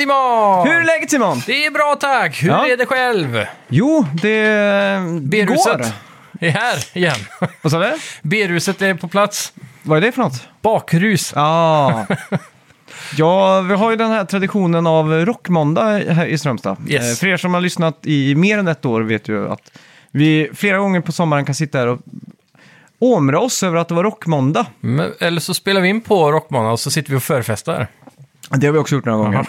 Simon! Hur är läget Simon? Det är bra tack! Hur Ja. är det själv? Jo, det går. B-ruset är här igen. Vad sa du? B-ruset är på plats. Vad är det för något? Bakrus. Ja. ja, vi har ju den här traditionen av rockmåndag här i Strömstad. Yes. Eh, För er som har lyssnat i mer än ett år vet ju att vi flera gånger på sommaren kan sitta här och åmra oss över att det var rockmåndag. Men, eller så spelar vi in på Rockmana och så sitter vi och förfestar. Det har vi också gjort några gånger.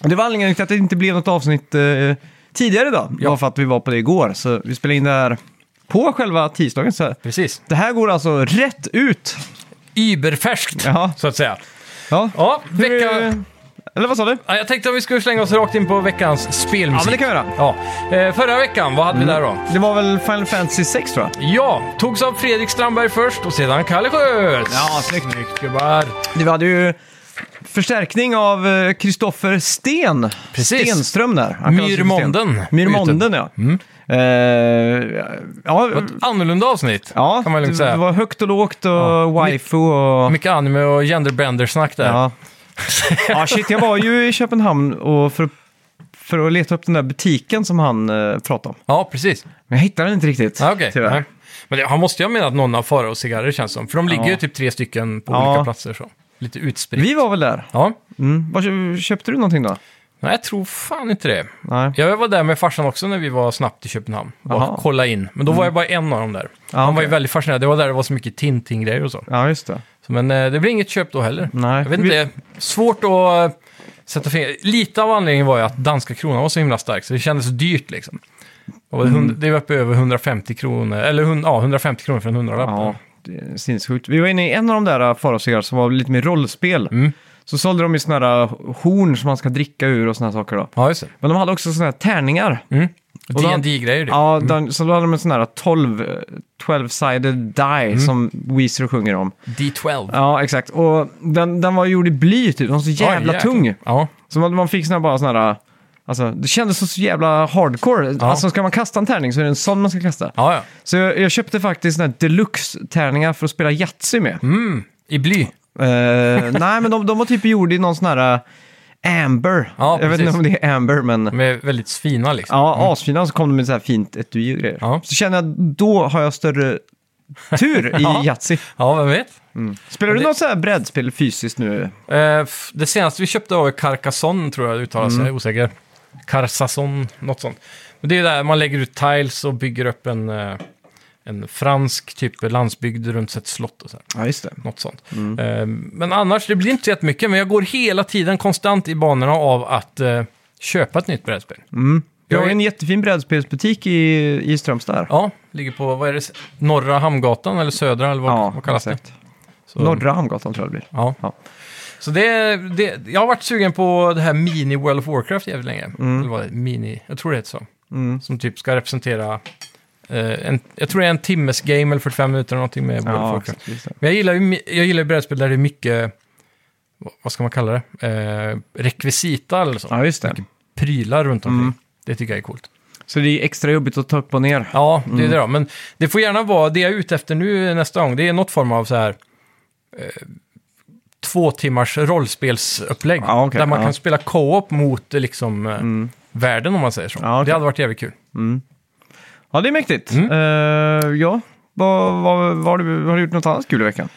det var anledningen till att det inte blev något avsnitt eh, tidigare idag. Ja. var för att vi var på det igår. Så vi spelade in det här på själva tisdagen. Så Precis. det här går alltså rätt ut. Überfärskt, Ja. så att säga. Ja, Ja, Hur, vecka... eh, Eller vad sa du? Ja, jag tänkte att vi skulle slänga oss rakt in på veckans spelmusik. Ja, men det kan vi göra. Ja. Eh, förra veckan, vad hade vi där då? Det var väl Final Fantasy 6 tror jag. Ja, togs av Fredrik Strandberg först och sedan Kalle Skötz. Ja, snyggt. Snyggt gubbar. Vi hade ju förstärkning av eh, Kristoffer Sten. Precis. Stenström där. Myrmonden. Myrmonden, ja. Eh, ja, Annorlunda avsnitt, ja kan man lugnt det, säga. det var högt och lågt och Ja. waifu och... Mycket anime och genderbender-snack där. Ja. ja, shit, jag var ju i Köpenhamn och för, för att leta upp den där butiken som han eh, pratade om. Ja, precis. Men jag hittade den inte riktigt, Ja, okej. tyvärr. Nej. Men det, han måste ju ha menat någon av Farao cigarrer känns som. För de ligger Ja. ju typ tre stycken på olika platser. Så. Lite utspritt. Vi var väl där. Ja. Mm. Kö- köpte du någonting då? Nej, jag tror fan inte det. Nej. Jag var där med farsan också när vi var snabbt i Köpenhamn. Och kolla in. Men då var jag bara en av dem där. Ja, Han var ju väldigt fascinerad. Det var där det var så mycket Tintin-grejer och så. Ja, just det. så men eh, det blir inget köp då heller. Nej. Jag vet Vi- inte. Svårt att eh, sätta finger. Lite av anledningen var ju att danska kronan var så himla stark. Så det kändes så dyrt liksom. Och det var Mm. Det var uppe över 150 kronor. Eller ja, 150 kronor för en hundralapp. Ja, det är sinnessjukt. Vi var inne i en av de där Farao som var lite mer rollspel. Mm. Så sålde de ju såna här horn som man ska dricka ur och såna här saker då. Ja, just det. Men de hade också såna här tärningar. Mm. Och då- D&D-grejer det. Ja, den, så då hade de en sån här 12, eh, 12-sided die som Weezer sjunger om. D12. Ja, exakt. Och den, den var gjord i bly typ. Den var så jävla Oj, jäklar. tung. Ja, Så man, man fick såna här bara såna här... Alltså, det kändes så, så jävla hardcore. Ja. Alltså, ska man kasta en tärning så är det en sån man ska kasta. ja. ja. Så jag, jag köpte faktiskt såna här deluxe-tärningar för att spela Yatzy med. Mm. I bly. Eh, nej, men de, de var typ gjorda i någon sån här uh, amber. Ja, jag vet inte om det är amber, men... De är väldigt fina liksom. Ja, asfina. Så kom de med så här fint etui och grejer. Ja. Så känner jag, då har jag större tur i Ja. Yatzy. Ja, vem vet? Spelar du det- något så här brädspel fysiskt nu? Eh, det senaste vi köpte var Carcassonne, tror jag det uttalas, Mm. jag är osäker. Carcassonne, något sånt. Men det är där man lägger ut tiles och bygger upp en, eh, en fransk typ landsbygd runt ett slott och så här. Ja, just det. Något sånt. Mm. Eh, men annars, det blir inte så jättemycket, men jag går hela tiden konstant i banorna av att eh, köpa ett nytt brädspel. Mm. Vi har ju en jättefin brädspelsbutik i, i Strömstad. här. Ja, ligger på, vad är det, Norra Hamngatan eller Södra eller vad, vad kallas det? Så, Norra Hamngatan tror jag det blir. Ja. Ja. Så det, det, jag har varit sugen på det här Mini World of Warcraft jävligt länge. Mm. Eller vad är det? Mini, jag tror det heter så. Mm. Som typ ska representera, eh, en, jag tror det är en timmes game eller 45 minuter eller någonting med World of Ja, Warcraft. just det. Men jag gillar ju jag gillar ju brädspel där det är mycket, vad- ska man kalla det? Eh, rekvisita eller så. ja, just det. Mycket prylar runt omkring. Mm. Det tycker jag är coolt. Så det är extra jobbigt att ta upp och ner. Ja, det är Mm. det då. Men det får gärna vara, det jag är ute efter nu nästa gång, det är något form av så här eh, två timmars rollspelsupplägg. Ja, okej, där man ja. kan spela co-op mot liksom eh, Mm. världen om man säger så. Ja, okej. Det hade varit jävligt kul. Mm. Ja, det är mäktigt. Mm. Eh, ja, vad, vad, vad har, du, har du gjort något annat kul i veckan?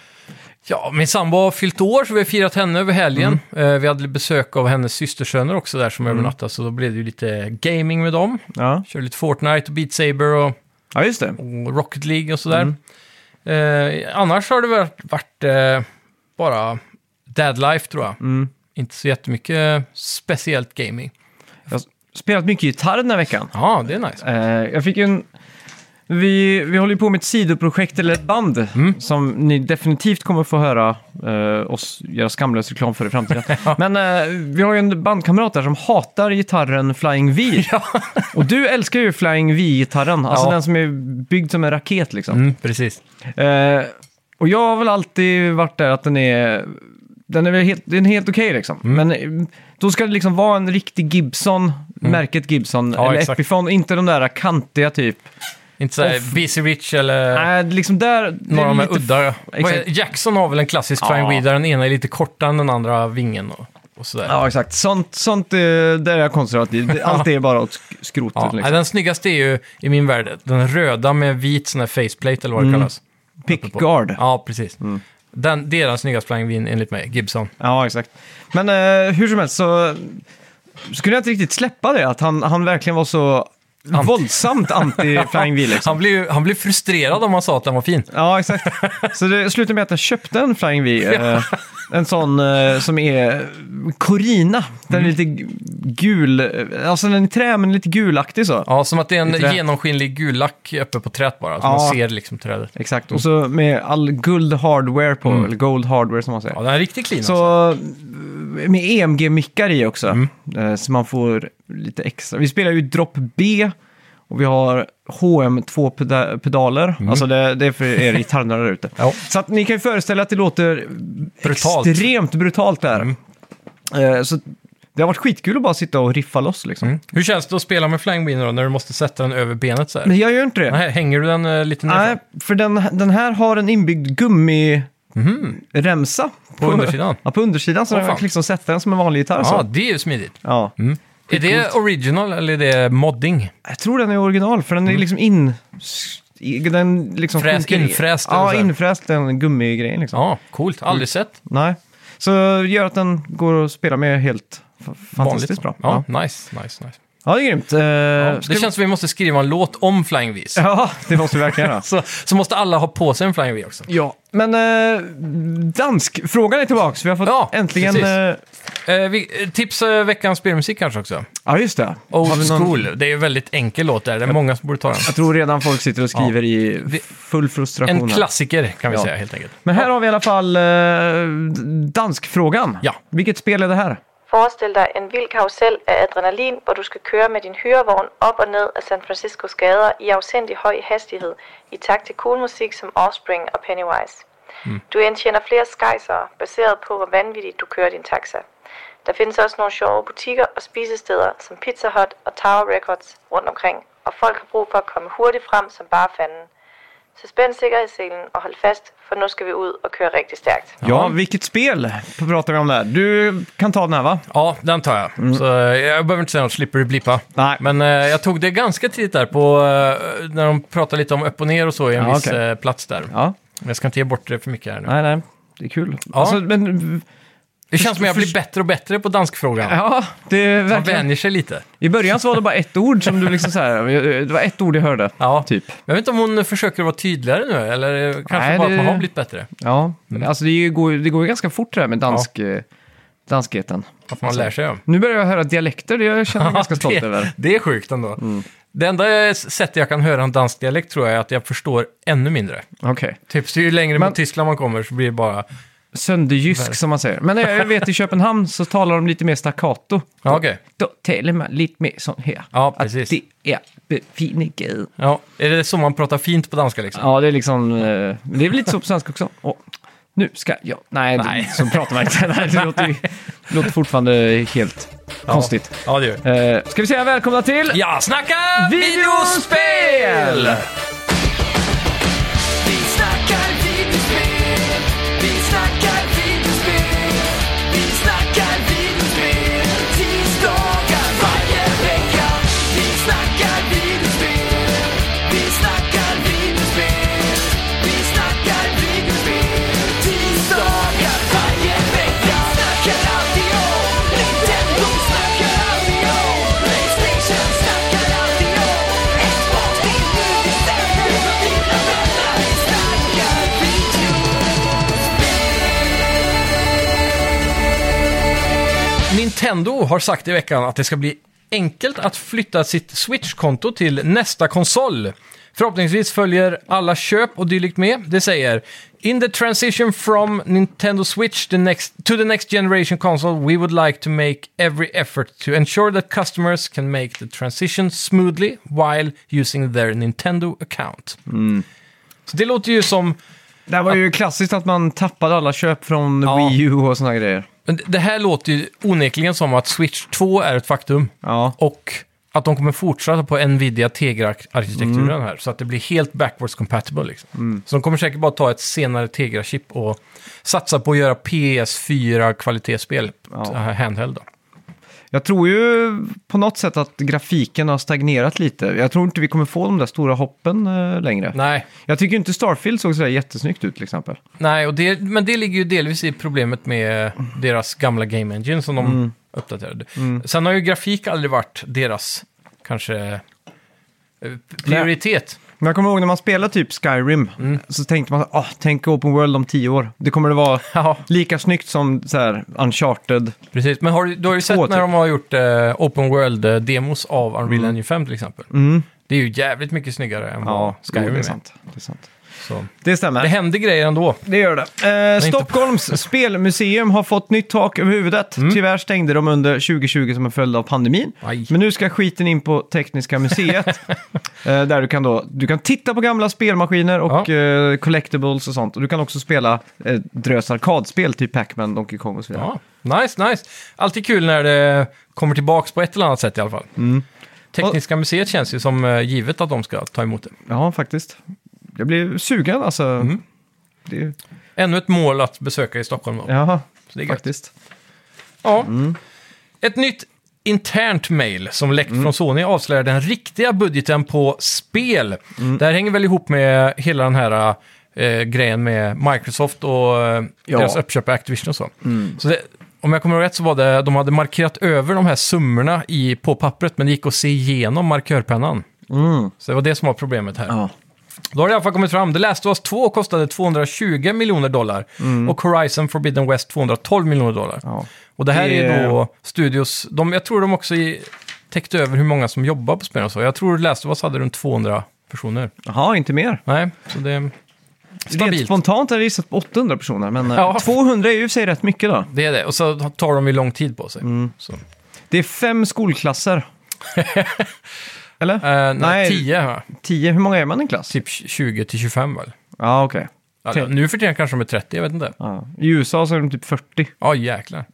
Ja, min sambo har fyllt år så vi har firat henne över helgen. Mm. Eh, vi hade besök av hennes systersöner också där som övernattade, så då blev det ju lite gaming med dem. Ja, Körde lite Fortnite och Beat Saber och, ja just det. och Rocket League och sådär. Mm. Eh, annars har det varit, varit eh, bara Dad Life tror jag. Mm. Inte så jättemycket speciellt gaming. Jag har spelat mycket gitarr den här veckan. Ja, det är nice. Eh, jag fick en... Vi, vi håller ju på med ett sidoprojekt eller ett band Mm. som ni definitivt kommer få höra eh, oss göra skamlös reklam för i framtiden. Men eh, vi har ju en bandkamrat där som hatar gitarren Flying V. Och du älskar ju Flying V-gitarren, alltså Ja. den som är byggd som en raket liksom. Mm, precis. Eh, och jag har väl alltid varit där att den är, den är väl helt, den är helt okej liksom. Mm. Men eh, då ska det liksom vara en riktig Gibson, märket Gibson, Ja, eller exakt. Epiphone, inte de där kantiga typ. Inte såhär. BC Rich eller Nej, liksom där... det några är av de lite- udda. Vad är- Exakt. Jackson har väl en klassisk Ja. Flying Wii där den ena är lite kortare än den andra vingen och, och sådär. Ja, exakt. Sånt, sånt eh, där är jag konservativ. Det- Allt är bara åt sk- skrotet Ja, nej, liksom. Den snyggaste är ju i min värld den röda med vit sån här faceplate eller vad det Mm. kallas. Pickguard. Ja, precis. Den, det är den snyggaste Flying enligt mig, Gibson. Ja, exakt. Men eh, hur som helst så skulle jag inte riktigt släppa det, att han, han verkligen var så Anti. våldsamt anti-Flying V liksom. Han blev, han blev frustrerad om man sa att den var fin. Ja, exakt. Så det slutade med att jag köpte en Flying V. Eh, en sån eh, som är Corina. Den Mm. är lite g- gul, alltså den är trä men lite gulaktig så. Ja, som att det är I trä. en genomskinlig gul lack uppe på träet bara. Så Ja. man ser liksom trädet. Exakt, och så med all guld hardware på, Mm. eller gold hardware som man säger. Ja, den är riktigt clean alltså. Så eh, med EMG-mickar i också, Mm. eh, så man får lite extra. Vi spelar ju Drop B och vi har HM2-pedaler. Alltså det, det är för er gitarrnördar där ute. Ja. Så att ni kan ju föreställa att det låter Brutalt. Mm. extremt brutalt där. Eh, Så det har varit skitkul att bara sitta och riffa loss liksom. Mm. Hur känns det att spela med Flying då, när du måste sätta den över benet så här? Men jag gör inte det. Nej, hänger du den eh, lite Nej, nerifrån? för den, den här har en inbyggd gummiremsa. På undersidan? Ja, på undersidan. Så Åh, jag kan liksom sätta den som en vanlig gitarr. Ja, så. det är ju smidigt. Ja. Är det original eller är det modding? Jag tror den är original, för den är liksom in... Den liksom Mm. Fräs- sjunker i- infräst eller Ja, så här. infräst, den gummigrejen liksom. Ja, coolt. Aldrig sett. Nej. Så gör att den går att spela med helt f- fantastiskt bra. Ja, Ja. nice, nice, nice. Ja, det är grymt. Eh, det känns som vi måste skriva en låt om Flying Vis. Ja, det måste vi verkligen göra. Så, så måste alla ha på sig en Flying V också. ja, men eh, dansk-frågan är tillbaka. Vi har fått Ja, äntligen... precis. Eh, Eh, vi, eh, tips eh, veckans spelmusik kanske också. ja, just det. Har Old vi någon- School. Det är ju väldigt enkel låt där. Det är många som borde ta den. Jag tror redan folk sitter och skriver i full frustration. En här. klassiker kan vi Ja. säga helt enkelt. Men här har vi i alla fall eh, danskfrågan. Ja. Vilket spel är det här? Forestil dig en vild karusel af adrenalin, hvor du skal køre med din hyrevogn op og ned af San Franciscos gader i afsindig høj hastighed, i takt til cool musik som Offspring og Pennywise. Du indtjener flere skejser, baseret på hvor vanvittigt du kører din taxa. Der findes også nogle sjove butikker og spisesteder som Pizza Hut og Tower Records rundt omkring, og folk har brug for at komme hurtigt frem som bare fanden. Så spænd sikkerhedsselen og hold fast, for nu skal vi ud og køre rigtig stærkt. Ja, vilket spel pratar vi om där? Du kan ta den här va? Ja, den tar jag. Så, eh, jag behöver inte säga något, slipper du blippa. Nej. Men eh, jag tog det ganska tidigt där på, eh, när de pratade lite om upp och ner och så i en Ja, viss okej. eh, plats där. Ja, Jag ska inte ge bort det för mycket här nu. nej, nej. Det är kul. Ja. Alltså, men, Det känns som jag blir bättre och bättre på danskfrågan. ja, det är Man verkligen... vänjer sig lite. I början så var det bara ett ord som du liksom så här, det var ett ord jag hörde. Ja. Typ. Jag vet inte om hon försöker vara tydligare nu, eller kanske Nej, bara det- att man har blivit bättre. Ja, alltså det går, det går ju ganska fort det här med dansk, eh, danskheten. Att man lär sig. Nu börjar jag höra dialekter, det jag känner mig ganska stolt det, över. det är sjukt ändå. Det enda sättet jag kan höra en dansk dialekt tror jag är att jag förstår ännu mindre. Okej. Typ, så ju längre Men- mot Tyskland man kommer så blir det bara... Sönderjysk som man säger. Men jag vet i Köpenhamn så talar de lite mer staccato. Ja, okej. Då talar man lite mer sån här. Ja, Att precis. det är befiniget. Ja, är det så man pratar fint på danska liksom? Ja, det är liksom... eh, Det är väl lite så på svenska också. Åh, nu ska jag... Nej, Nej. Det, så pratar man inte. Nej, det låter, ju- det låter fortfarande helt konstigt. Ja, det gör. Eh, ska vi säga välkomna till... Ja, snacka Videospel! Nintendo har sagt i veckan att det ska bli enkelt att flytta sitt Switch-konto till nästa konsol. Förhoppningsvis följer alla köp och dylikt med. Det säger In the transition from Nintendo Switch the next, to the next generation console, we would like to make every effort to ensure that customers can make the transition smoothly while using their Nintendo account. Så det låter ju som... Det här var ju klassiskt att man tappade alla köp från Ja. Wii U och såna grejer. Men Det här låter ju onekligen som att Switch 2 är ett faktum. Ja. Och att de kommer fortsätta på Nvidia Tegra-arkitekturen här. Så att det blir helt backwards compatible. Liksom. Så de kommer säkert bara ta ett senare Tegra-chip och satsa på att göra PS4-kvalitetsspel. Ja. Ja. Handheld då. Jag tror ju på något sätt att grafiken har stagnerat lite. Jag tror inte vi kommer få de där stora hoppen eh, längre. Nej, Jag tycker inte Starfield såg sådär jättesnyggt ut till exempel. nej och det, men det ligger ju delvis i problemet med deras gamla Game Engine som de uppdaterade. Sen har ju grafik aldrig varit deras, kanske, eh, prioritet. Men jag kommer ihåg när man spelade typ Skyrim, så tänkte man, ah, tänk Open World om tio år. Det kommer det vara Ja, lika snyggt som så här, Uncharted. precis. Men har, du- du har ju sett när typ. de har gjort eh, Open World-demos av Unreal Engine 5 till exempel. Mm. Det är ju jävligt mycket snyggare än vad Skyrim jo, det är. är sant. Det, är sant. Så. det stämmer. Det händer grejer ändå. Det gör det. Eh, Stockholms spelmuseum har fått nytt tak över huvudet. Tyvärr stängde de under 2020 som en följd av pandemin. Aj. Men nu ska skiten in på Tekniska museet. eh, där du kan, då, du kan titta på gamla spelmaskiner och eh, collectibles och sånt. Och du kan också spela eh, drös arkadspel, typ Pac-Man, Donkey Kong och så vidare. Ja, nice, nice. Alltid kul när det kommer tillbaks på ett eller annat sätt i alla fall. Mm. Tekniska museet känns ju som eh, givet att de ska ta emot det. Ja, faktiskt. Jag blir sugen alltså. Mm. Det, Ännu ett mål att besöka i Stockholm då. ja, Så det är gött. faktiskt. Ja. Mm. Ett nytt internt mail som läckt Mm. från Sony avslöjar den riktiga budgeten på spel. Mm. Det här hänger väl ihop med hela den här eh, grejen med Microsoft och eh, Ja. deras uppköp av Activision och så. Mm. så det, om jag kommer ihåg rätt så var det, de hade markerat över de här summorna i, på pappret, men det gick att se igenom markörpennan. Mm. Så det var det som var problemet här. Ja. Då har det i alla fall kommit fram. The Last of Us 2 kostade 220 miljoner dollar och Horizon Forbidden West 212 miljoner dollar. Mm. Ja. Och det här Det- är då studios, de, jag tror de också i, täckte över hur många som jobbar på spelen och så. Jag tror Last of Us hade runt 200 personer. Jaha, inte mer. Nej, så det är Rent stabilt. spontant hade jag gissat på 800 personer, men eh, Ja. 200 är ju i och för sig rätt mycket då. Det är det, och så tar de ju lång tid på sig. Mm. Så. Det är fem skolklasser. Eller? Eh, nej, Nej. 10, va? 10, hur många är man i en klass? typ 20 till 25 väl? Ja, okej. Okej. nu för tiden kanske de är 30, jag vet inte. Ja. I USA så är de typ 40, Ja, jäklar.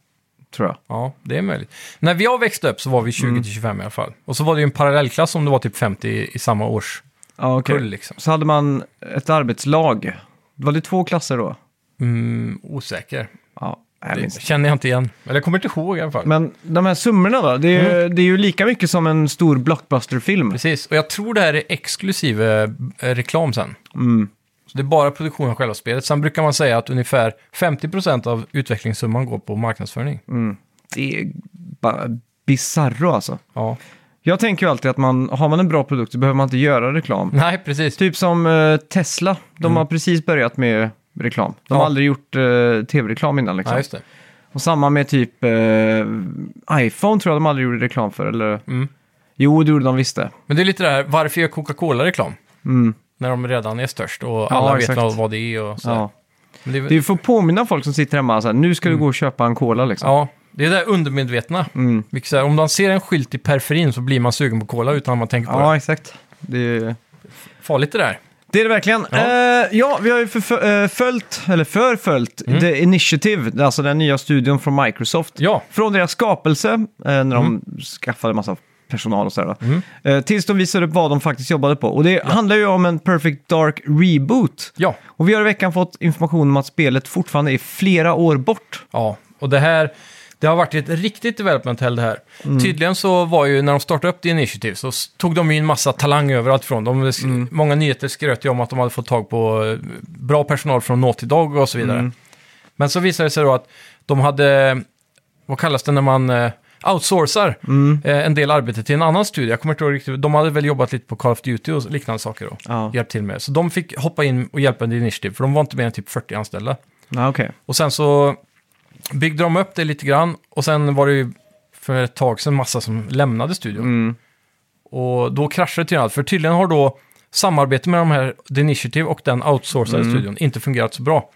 tror jag. Ja, det är möjligt. När vi har växt upp så var vi 20 Mm. till 25 i alla fall. Och så var det ju en parallellklass om det var typ 50 i, i samma årskull Ja, okej. liksom. Så hade man ett arbetslag. Var det två klasser då? Mm, osäker. Ja, jag Det känner jag inte igen. Eller jag kommer inte ihåg i alla fall. Men de här summorna då? Det är, ju, Mm. det är ju lika mycket som en stor blockbusterfilm. Precis, och jag tror det här är exklusive eh, reklam sen. Mm. Så det är bara produktion av själva spelet. Sen brukar man säga att ungefär 50% av utvecklingssumman går på marknadsföring. Mm. Det är bara bizarro alltså. Ja. Jag tänker ju alltid att man, har man en bra produkt så behöver man inte göra reklam. Nej, precis. Typ som eh, Tesla, de har precis börjat med reklam. De har Mm. Ja. aldrig gjort eh, tv-reklam innan liksom. Ja, just det. Och samma med typ eh, iPhone tror jag de aldrig gjorde reklam för. Eller... Mm. Jo, det gjorde de visst det. Men det är lite det här, varför gör Coca-Cola reklam? Mm. När de redan är störst och alla vet exakt. vad- vad det är och så. Ja. Men det, är- Det är ju för att påminna folk som sitter hemma så här, nu ska du gå och köpa en cola liksom. ja, det är det där undermedvetna. Mm. Vilket så här, om man ser en skylt i periferin så blir man sugen på cola utan att man tänker på Ja, exakt. Det är... Farligt det där. Det är det verkligen. Ja. Ja, eh, ja vi har ju för, eh, följt, eller förföljt, Mm. The Initiative, alltså den nya studion från Microsoft. Ja, Från deras skapelse, eh, när de skaffade massa personal och sådär. Mm. Eh, tills de visade upp vad de faktiskt jobbade på. Och det handlar ju om en Perfect Dark Reboot. ja, Och vi har i veckan fått information om att spelet fortfarande är flera år bort. ja. Och det här, det har varit ett riktigt development hell det här. Mm. Tydligen så var ju när de startade upp The Initiative så tog de in massa talang överallt ifrån. De, Mm. Många nyheter skröt ju om att de hade fått tag på eh, bra personal från Naughty Dog och så vidare. Mm. Men så visade det sig då att de hade, vad kallas det när man eh, outsourcar Mm. eh, en del arbete till en annan studio. Jag kommer inte ihåg riktigt, de hade väl jobbat lite på Call of Duty och liknande saker då. Ja, Hjälpt till med. Så de fick hoppa in och hjälpa The Initiative, för de var inte mer än typ 40 anställda. ja okej. Och sen så byggde de upp det lite grann och sen var det ju för ett tag sedan massa som lämnade studion. Mm. Och då kraschade det allt, för tydligen har då samarbetet med de här, The Initiative och den outsourcade Mm. studion inte fungerat så bra.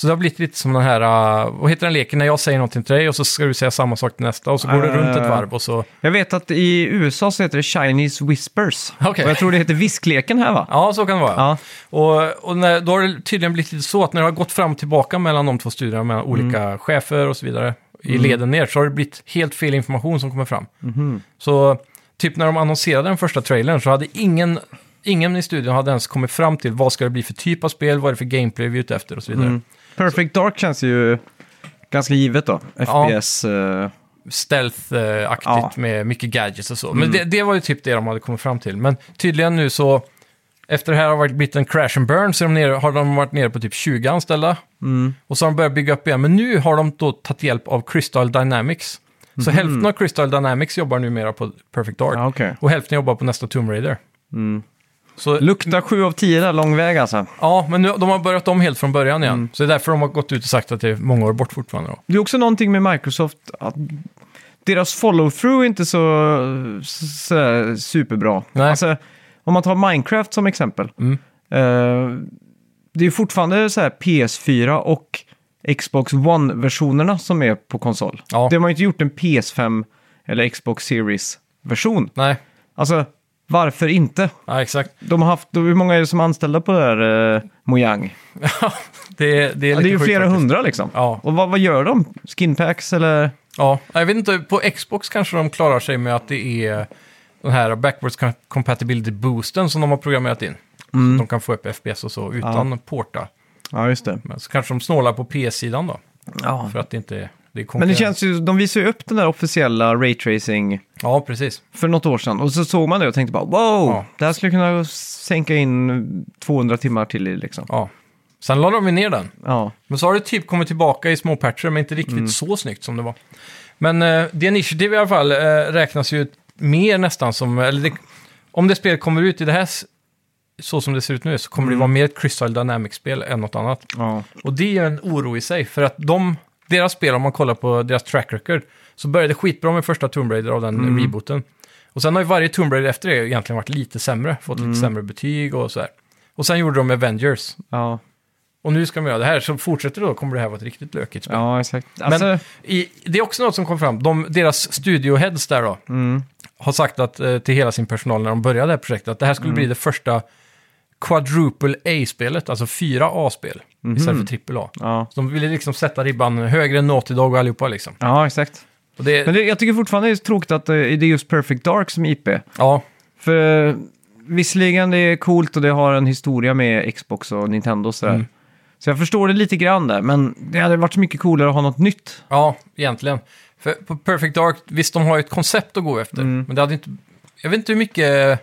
Så det har blivit lite som den här, uh, vad heter den leken, när jag säger någonting till dig och så ska du säga samma sak till nästa och så går det Eh. runt ett varv och så... Jag vet att i USA så heter det Chinese Whispers. Okej. Och jag tror det heter viskleken här va? Ja, så kan det vara. Ja. Och, och när, då har det tydligen blivit lite så att när det har gått fram och tillbaka mellan de två studierna, mellan olika chefer och så vidare, i leden ner, så har det blivit helt fel information som kommer fram. Så typ när de annonserade den första trailern så hade ingen, ingen i studion hade ens kommit fram till vad ska det bli för typ av spel, vad är det för gameplay vi är ute efter och så vidare. Mm. Perfect Dark känns ju ganska givet då. FPS. eh, Stealth-aktigt Ja. med mycket gadgets och så. Men det, det var ju typ det de hade kommit fram till. Men tydligen nu så, efter det här har varit blivit en crash and burn, så de nere, har de varit nere på typ 20 anställda. Och så har de börjat bygga upp igen. Men nu har de då tagit hjälp av Crystal Dynamics. Så hälften av Crystal Dynamics jobbar numera på Perfect Dark. Ja, okej. Och hälften jobbar på nästa Tomb Raider. Så, Luktar 7 av 10 där, lång väg alltså. ja, men nu, de har börjat om helt från början igen. Så det är därför de har gått ut och sagt att det är många år bort fortfarande. Då. Det är också någonting med Microsoft, att deras follow-through är inte så, så, så superbra. Nej. Alltså, om man tar Minecraft som exempel. Mm. eh, det är fortfarande så här PS4 och Xbox One-versionerna som är på konsol. Ja. Det har man ju inte gjort en PS5 eller Xbox Series-version. Nej, Alltså, varför inte? ja, exakt. De har haft, hur många är det som är anställda på det där eh, Mojang? det, är- det är Ja, det är ju flera faktiskt. hundra liksom. Ja. Och vad, vad gör de? Skinpacks eller? Ja, jag vet inte, på Xbox kanske de klarar sig med att det är den här backwards com- compatibility boosten som de har programmerat in. Så att de kan få upp FPS och så utan porta. Ja, just det. Men så kanske de snålar på PS-sidan då, Ja. för att det inte det Men det känns ju, de visade ju upp den där officiella raytracing Ja, precis. för något år sedan. Och så såg man det och tänkte bara wow, Ja. det här skulle kunna sänka in 200 timmar till i liksom. Ja. Sen la de ju ner den. Ja, Men så har det typ kommit tillbaka i små patcher, men inte riktigt så snyggt som det var. Men uh, The Initiative i alla fall eh, räknas ju mer nästan som, eller det, om det spelet kommer ut i det här, s- så som det ser ut nu, så kommer det vara mer ett Crystal Dynamics-spel än något annat. ja. Och det är en oro i sig, för att de, deras spel, om man kollar på deras track record, så började det skitbra med första Tomb Raider av den rebooten. Och sen har ju varje Tomb Raider efter det egentligen varit lite sämre, fått lite sämre betyg och sådär. Och sen gjorde de Avengers. ja. Och nu ska de göra det här, så fortsätter det då kommer det här vara ett riktigt lökigt spel. ja exakt. Alltså, Men i, det är också något som kom fram. De, deras studioheads där då, mm, har sagt att, eh, till hela sin personal när de började det här projektet att det här skulle bli det första quadruple A-spelet, alltså fyra A-spel istället för trippel A. ja. Så de ville liksom sätta ribban högre än Naughty Dog och allihopa liksom. ja, exakt. Och det, Men det, jag tycker fortfarande det är tråkigt att eh, det är just Perfect Dark som IP. ja, För eh, visserligen det är coolt och det har en historia med Xbox och Nintendo och sådär. Mm. Så jag förstår det lite grann där, men det hade varit så mycket coolare att ha något nytt. ja, egentligen. För på Perfect Dark, visst de har ju ett koncept att gå efter, men det hade inte... Jag vet inte hur mycket...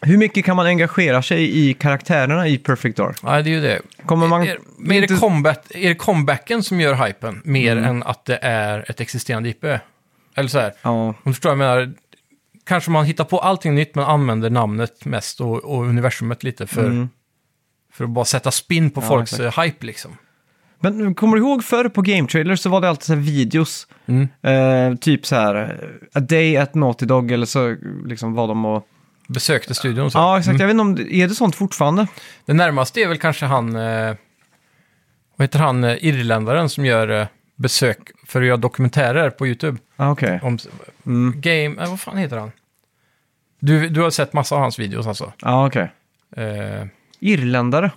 Hur mycket kan man engagera sig i karaktärerna i Perfect Dark? Nej, det är ju det. Kommer man... Är, är, det inte- combat, är det comebacken som gör hypen mer än att det är ett existerande IP? Eller så här, Ja, om du förstår vad jag menar. Kanske man hittar på allting nytt men använder namnet mest och, och universumet lite för, Mm. för att bara sätta spin på Ja, folks eh, hype liksom. Men kommer du ihåg förr på Game Trailers så var det alltid så videos. Mm. Eh, typ så här, eh, A Day at Naughty Dog eller så liksom var de och... Besökte studion och så. Ja, exakt. Jag vet inte om det, är det sånt fortfarande? Det närmaste är väl kanske han, eh, vad heter han, eh, irländaren som gör eh, besök för att göra dokumentärer på YouTube. Ah, Okej. Om, Mm. Game, eh, vad fan heter han? Du, du har sett massa av hans videos alltså? Ja, okej. Eh, Irländare.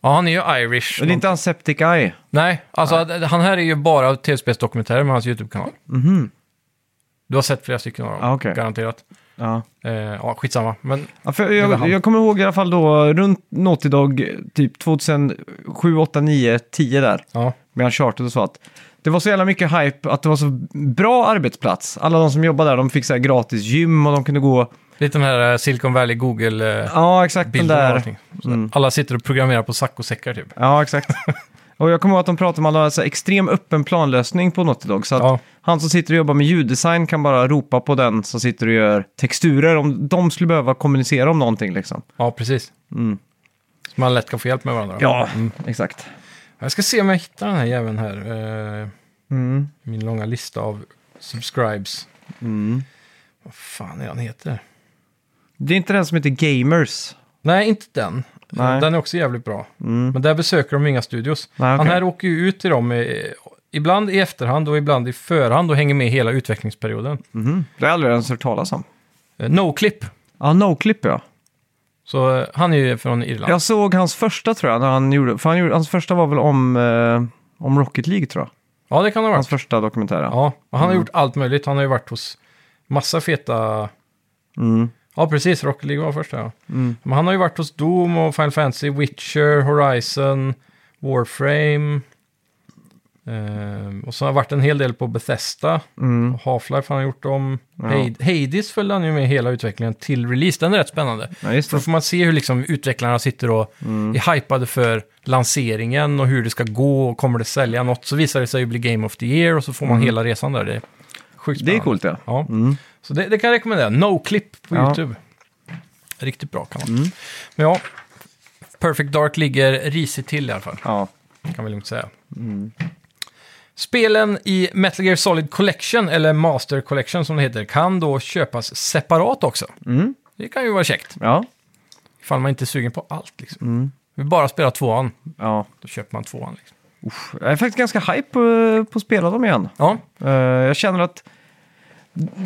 ja, han är ju irish. Och det är inte han Septic Eye? Nej, alltså han här är ju bara tv-spelsdokumentärer med hans YouTube-kanal. Mhm. Du har sett flera stycken av dem, Ah, okej. garanterat. Ja. Eh, ja, skitsamma. Men Ja, för jag, jag kommer ihåg i alla fall då runt Naughty Dog, typ 2007, 8, 9, 10 där. ja, Med Uncharted och så att det var så jävla mycket hype att det var så bra arbetsplats. Alla de som jobbade där, de fick så här gratis gym och de kunde gå... lite den här eh, Silicon Valley Google-bilden eh, Ja, exakt den där. Mm. Alla sitter och programmerar på saccosäckar typ. Ja, exakt. och jag kommer ihåg att de pratade om att så här extrem öppen planlösning på Naughty Dog. Så att Ja. han som sitter och jobbar med ljuddesign kan bara ropa på den som sitter och gör texturer om de skulle behöva kommunicera om någonting liksom. Ja, precis. Mm. Så man lätt kan få hjälp med varandra. Ja, exakt. Jag ska se om jag hittar den här jäveln här. Eh, Mm. min långa lista av subscribes. Mm. Vad fan är han heter? Det är inte den som heter Gamers. Nej, inte den. Nej. Den är också jävligt bra. Mm. Men där besöker de inga studios. Nej, Han okej. här åker ju ut till dem, eh, ibland i efterhand och ibland i förhand och hänger med hela utvecklingsperioden. Mhm. Det har jag aldrig ens hört talas om. Eh, Noclip. Ja, Noclip ja. Så eh, han är ju från Irland. Jag såg hans första tror jag, när han gjorde, för han gjorde, hans första var väl om, eh, om Rocket League tror jag. Ja, det kan det ha Hans varit. första dokumentär. Ja. Ja, och han har Mm. gjort allt möjligt. Han har ju varit hos massa feta... Mm. Ja, precis. Rocket League var första, ja. Mm. Men han har ju varit hos Doom och Final Fantasy, Witcher, Horizon, Warframe. Ehm, och så har han varit en hel del på Bethesda. Mm. Half-Life har han gjort om. Ja. Hades- följde han ju med hela utvecklingen till release. Den är rätt spännande. Ja, just då får man se hur liksom utvecklarna sitter och Mm. är hypade för lanseringen och hur det ska gå och kommer det sälja något. Så visar det sig ju bli Game of the Year och så får man Mm. hela resan där. Det är sjukt Det är spännande. coolt ja. Ja, Mm. Så det, det kan jag rekommendera. No-clip på Ja. YouTube. Riktigt bra kan man. Mm. Men ja, Perfect Dark ligger risigt till i alla fall. Ja. Kan vi lugnt säga. Mm. Spelen i Metal Gear Solid Collection, eller Master Collection som det heter, kan då köpas separat också. Mm. Det kan ju vara käckt, Ja. ifall man inte är sugen på allt. Liksom. Mm. Vi bara spelar tvåan, Ja. då köper man tvåan. Liksom. Uff. Jag är faktiskt ganska hype på, på att spela dem igen. Ja, Eh, jag känner att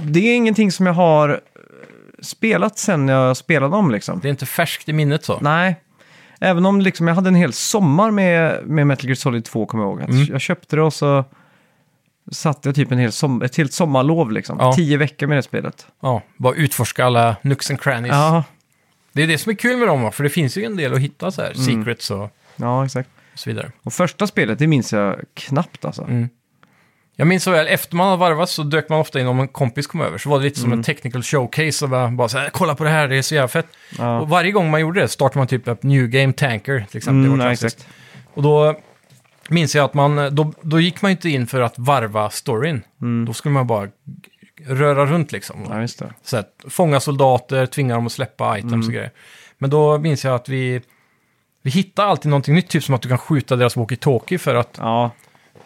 det är ingenting som jag har eh, spelat sen jag spelade dem liksom. det är inte färskt i minnet så. Nej. Även om liksom, jag hade en hel sommar med, med Metal Gear Solid 2, kommer jag ihåg. Att Mm. Jag köpte det och så satte jag typ en hel som, ett helt sommarlov liksom. Ja. Tio veckor med det spelet. Ja, bara utforska alla nooks and crannies. Ja, Det är det som är kul med dem, va? för det finns ju en del att hitta så här, Mm. secrets och, ja, exakt. så vidare. Och första spelet, det minns jag knappt alltså. Mm. Jag minns så väl, efter man hade varvat så dök man ofta in om en kompis kom över. Så var det lite som Mm. en technical showcase och bara, bara så här, kolla på det här, det är så jävla fett. Ja. Och varje gång man gjorde det startade man typ upp New Game Tanker till exempel. Mm, exakt. Och då minns jag att man, då, då gick man inte in för att varva storyn. Mm. Då skulle man bara röra runt liksom. Ja, just det. Så att, fånga soldater, tvinga dem att släppa items Mm. och grejer. Men då minns jag att vi, vi hittar alltid någonting nytt, typ som att du kan skjuta deras walkie-talkie för att Ja,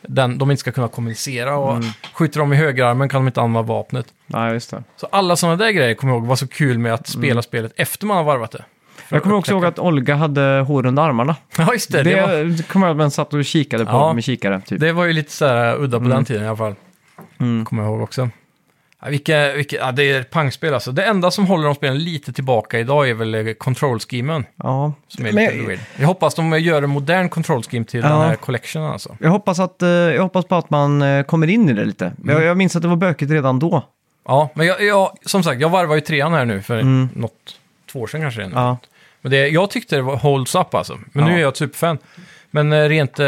den, de inte ska kunna kommunicera. Och Mm. skjuter de i högerarmen kan de inte använda vapnet. ja just det. Så alla sådana där grejer kommer jag ihåg var så kul med att spela spelet efter man har varvat det. Mm. Jag kommer också ihåg att Olga hade hår under armarna. Ja, just det. Det, Det, var, kommer jag ihåg att man satt och kikade på Ja. med kikare. Typ. det var ju lite så här udda på Mm. den tiden i alla fall. Mm. Kommer jag ihåg också. Ja, vilka, vilka, ja, det är pangspel alltså. Det enda som håller de spelen lite tillbaka idag är väl eh, control-schemen. Ja. Som är Men lite jag, weird. Jag hoppas de gör en modern control scheme till Ja. den här collectionen alltså. jag, hoppas att, eh, jag hoppas på att man eh, kommer in i det lite. Mm. Jag, jag minns att det var bökigt redan då. Ja, men jag, jag, som sagt, jag varvar ju trean här nu för Mm. något, två år sedan kanske. det är nu. Ja. Men det, jag tyckte det var holds up alltså. Men Ja. nu är jag ett superfan. Men rent...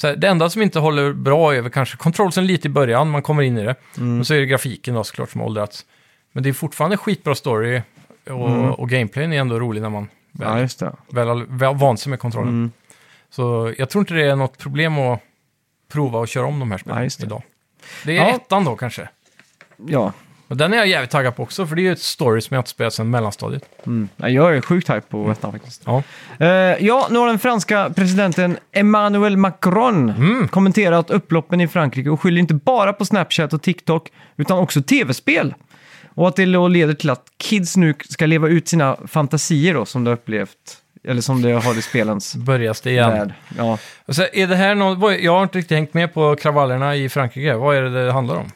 Så det enda som inte håller bra är väl kanske kontrollsen lite i början, man kommer in i det. Mm. Och så är det grafiken då såklart som har åldrats. Men det är fortfarande skitbra story och, Mm. och gameplayen är ändå rolig när man väl, ja, väl väl vant sig med kontrollen. Mm. Så jag tror inte det är något problem att prova och köra om de här spelen Ja, det. idag. Det är Ja. ettan då kanske. Ja. Och den är jag jävligt taggad på också, för det är ju ett story som jag inte spelat sedan mellanstadiet. Mm. Jag är sjukt hype på ettan faktiskt. Ja. Eh, ja, nu har den franska presidenten Emmanuel Macron Mm. kommenterat upploppen i Frankrike och skyller inte bara på Snapchat och TikTok utan också tv-spel. Och att det då leder till att kids nu ska leva ut sina fantasier då, som de har upplevt, eller som det har i spelens Börjas det igen. värld. Ja. Och så är det här något, vad- jag har inte riktigt hängt med på kravallerna i Frankrike. Vad är det det handlar om?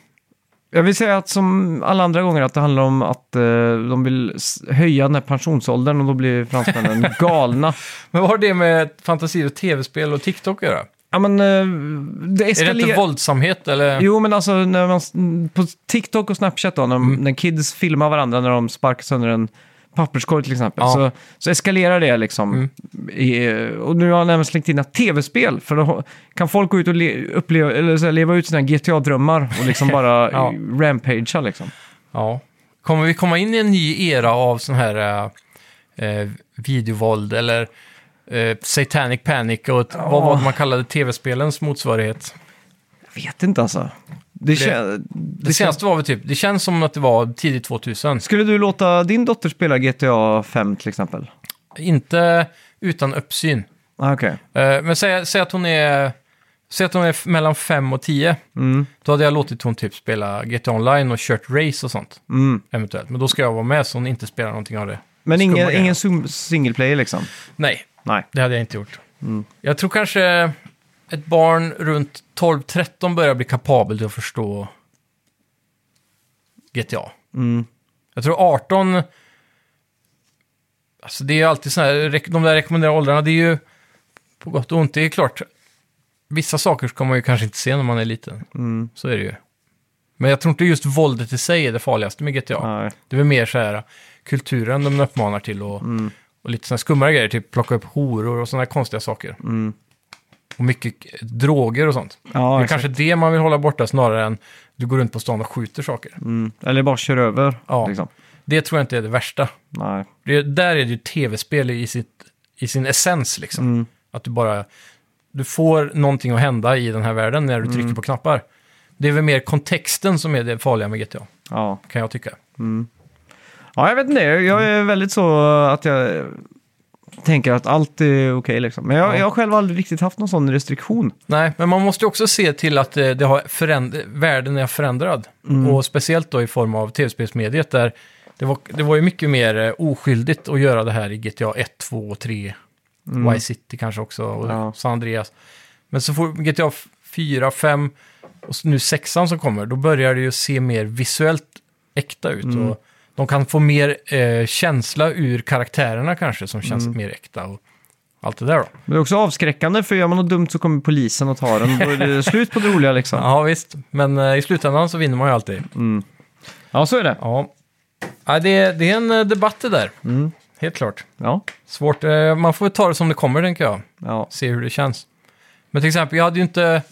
Jag vill säga att som alla andra gånger att det handlar om att eh, de vill s- höja den här pensionsåldern och då blir fransmännen galna. Men vad har det med fantasier och tv-spel och TikTok att göra? Ja, men eh, det Är det eskalerar... inte våldsamhet eller? Jo, men alltså när man, på TikTok och Snapchat då, när, Mm. när kids filmar varandra när de sparkar sönder en papperskorg till exempel, Ja. så, så eskalerar det liksom. Mm. I, och nu har han även slängt in ett tv-spel, för då kan folk gå ut och le, uppleva, eller så här, leva ut sina GTA-drömmar och liksom bara Ja. rampagea liksom. Ja. Kommer vi komma in i en ny era av sån här eh, eh, videovåld eller eh, satanic panic och ett, vad var det man kallade tv-spelens motsvarighet? Jag vet inte alltså. Det, Det- Det senaste var väl typ, det känns som att det var tidigt 2000. Skulle du låta din dotter spela GTA 5 till exempel? Inte utan uppsyn. Ah, Okej. Eh, men säg, säg att hon är... Säg att hon är mellan 5 och 10. Mm. Då hade jag låtit hon typ spela GTA Online och kört race och sånt. Mm. Eventuellt. Men då ska jag vara med så hon inte spelar någonting av det Men ingen, ingen single player liksom? Nej, Nej. det hade jag inte gjort. Jag tror kanske ett barn runt 12-13 börjar bli kapabel till att förstå GTA. Mm. Jag tror 18... Alltså det är alltid så här, de där rekommenderade åldrarna, det är ju på gott och ont. Det är klart, vissa saker ska man ju kanske inte se när man är liten. Mm. Så är det ju. Men jag tror inte just våldet i sig är det farligaste med GTA. Nej. Det är väl mer så här kulturen de uppmanar till och, Mm. och lite sådana skummare grejer, typ plocka upp horor och sådana konstiga saker. Mm. Och mycket droger och sånt. Ja, det är exakt. kanske det man vill hålla borta snarare än du går runt på stan och skjuter saker. Mm. Eller bara kör över. Ja. Liksom. Det tror jag inte är det värsta. Nej. Det, där är det ju tv-spel i, sitt, i sin essens liksom. Mm. Att du bara... Du får någonting att hända i den här världen när du trycker Mm. på knappar. Det är väl mer kontexten som är det farliga med GTA, Ja. kan jag tycka. ja, jag vet inte. Jag är väldigt så att jag tänker att allt är okej liksom. Men jag, Ja. jag har själv aldrig riktigt haft någon sån restriktion. Nej, men man måste ju också se till att eh, det har föränd- världen är förändrad. Mm. Och speciellt då i form av tv-spelsmediet där det var, det var ju mycket mer eh, oskyldigt att göra det här i GTA 1, 2 och 3. Mm. Vice City kanske också och Ja. San Andreas. Men så får GTA 4, 5 och nu 6 som kommer, då börjar det ju se mer visuellt äkta ut. Mm. Och de kan få mer eh, känsla ur karaktärerna kanske som känns Mm. mer äkta och allt det där då. Men det är också avskräckande, för gör man något dumt så kommer polisen och tar den. Då är det slut på det roliga liksom. Ja, Ja visst, men eh, i slutändan så vinner man ju alltid. så är det. Ja, ja det, är, det är en eh, debatt det där. Mm. Helt klart. Ja. Svårt. eh, Man får ta det som det kommer, tänker jag. Ja. Se hur det känns. Men till exempel, jag hade ju inte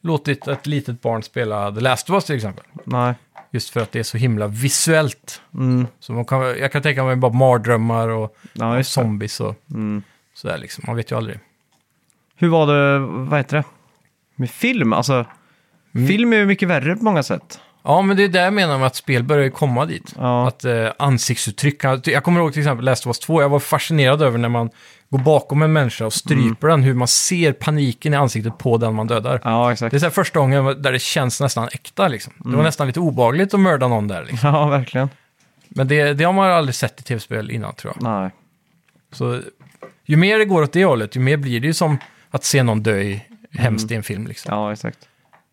låtit ett litet barn spela The Last of Us till exempel. Nej. Just för att det är så himla visuellt. Mm. Så man kan, jag kan tänka mig bara mardrömmar och, Ja, och det. zombies och Mm. sådär liksom. Man vet ju aldrig. Hur var det, vad heter det, med film? Alltså, Mm. film är ju mycket värre på många sätt. Ja, men det är där jag menar med att spel börjar ju komma dit. Ja. Att eh, ansiktsuttryck, jag kommer ihåg till exempel Last of Us 2, jag var fascinerad över när man går bakom en människa och stryper den, hur man ser paniken i ansiktet på den man dödar. Ja, exakt. Det är så här första gången där det känns nästan äkta liksom. Det var nästan lite obagligt att mörda någon där liksom. Ja, verkligen. Men det, det har man aldrig sett i tv-spel innan tror jag. Nej. Så ju mer det går åt det hållet, ju mer blir det ju som att se någon dö i, hemskt i en film liksom. Ja, exakt.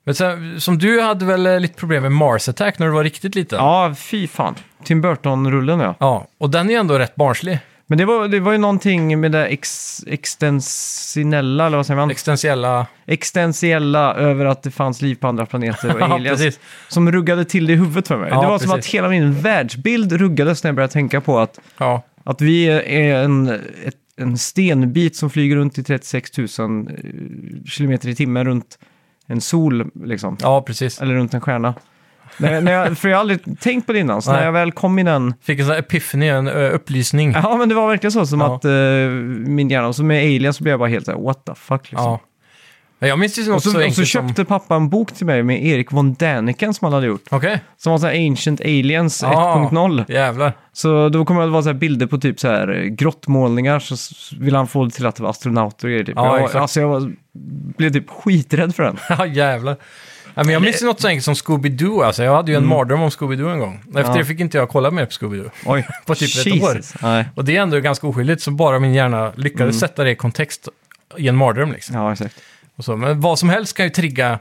Men sen, som du hade väl eh, lite problem med Mars Attack när du var riktigt liten? Ja, fy fan. Tim Burton-rullen ja. Ja, och den är ju ändå rätt barnslig. Men det var, det var ju någonting med det ex, extensinella, eller vad säger man? Existentiella... Extensiella över att det fanns liv på andra planeter och Ja, aliens. precis. som ruggade till det i huvudet för mig. Ja, det var som precis. att hela min världsbild ruggades när jag började tänka på att, Ja, att vi är en, ett, en stenbit som flyger runt i 36 000 eh, kilometer i timmen runt en sol, liksom. ja precis. Eller runt en stjärna. När, när jag, för jag har aldrig tänkt på det innan, så Nej. när jag väl kom i den... Fick en sån här epiphany, en ö, upplysning. Ja. Ja, men det var verkligen så som Ja. att eh, min hjärna, och så med Alien så blev jag bara helt såhär, what the fuck liksom. Men Jag minns något Och så, och så köpte som... pappa en bok till mig med Erik von Däniken som han hade gjort. Okej, Som var så här Ancient Aliens Ja. 1.0. jävlar. Så då kommer det vara så bilder på typ så här eh, grottmålningar så vill han få det till att det var astronauter och grejer. Typ. Ja, jag, alltså jag var, blev typ skiträdd för den. Ja, jävlar. Ja, men jag minns något så enkelt som Scooby-Doo. Alltså, jag hade ju en mardröm om Scooby-Doo en gång. Efter Mm. Ja. det fick inte jag kolla mer på Scooby-Doo. Oj, På typ ett år. Jesus. Nej. Och det är ändå ganska oskyldigt, så bara min hjärna lyckades sätta det i kontext i en mardröm. Liksom. Ja, exakt. Och så. Men vad som helst kan ju trigga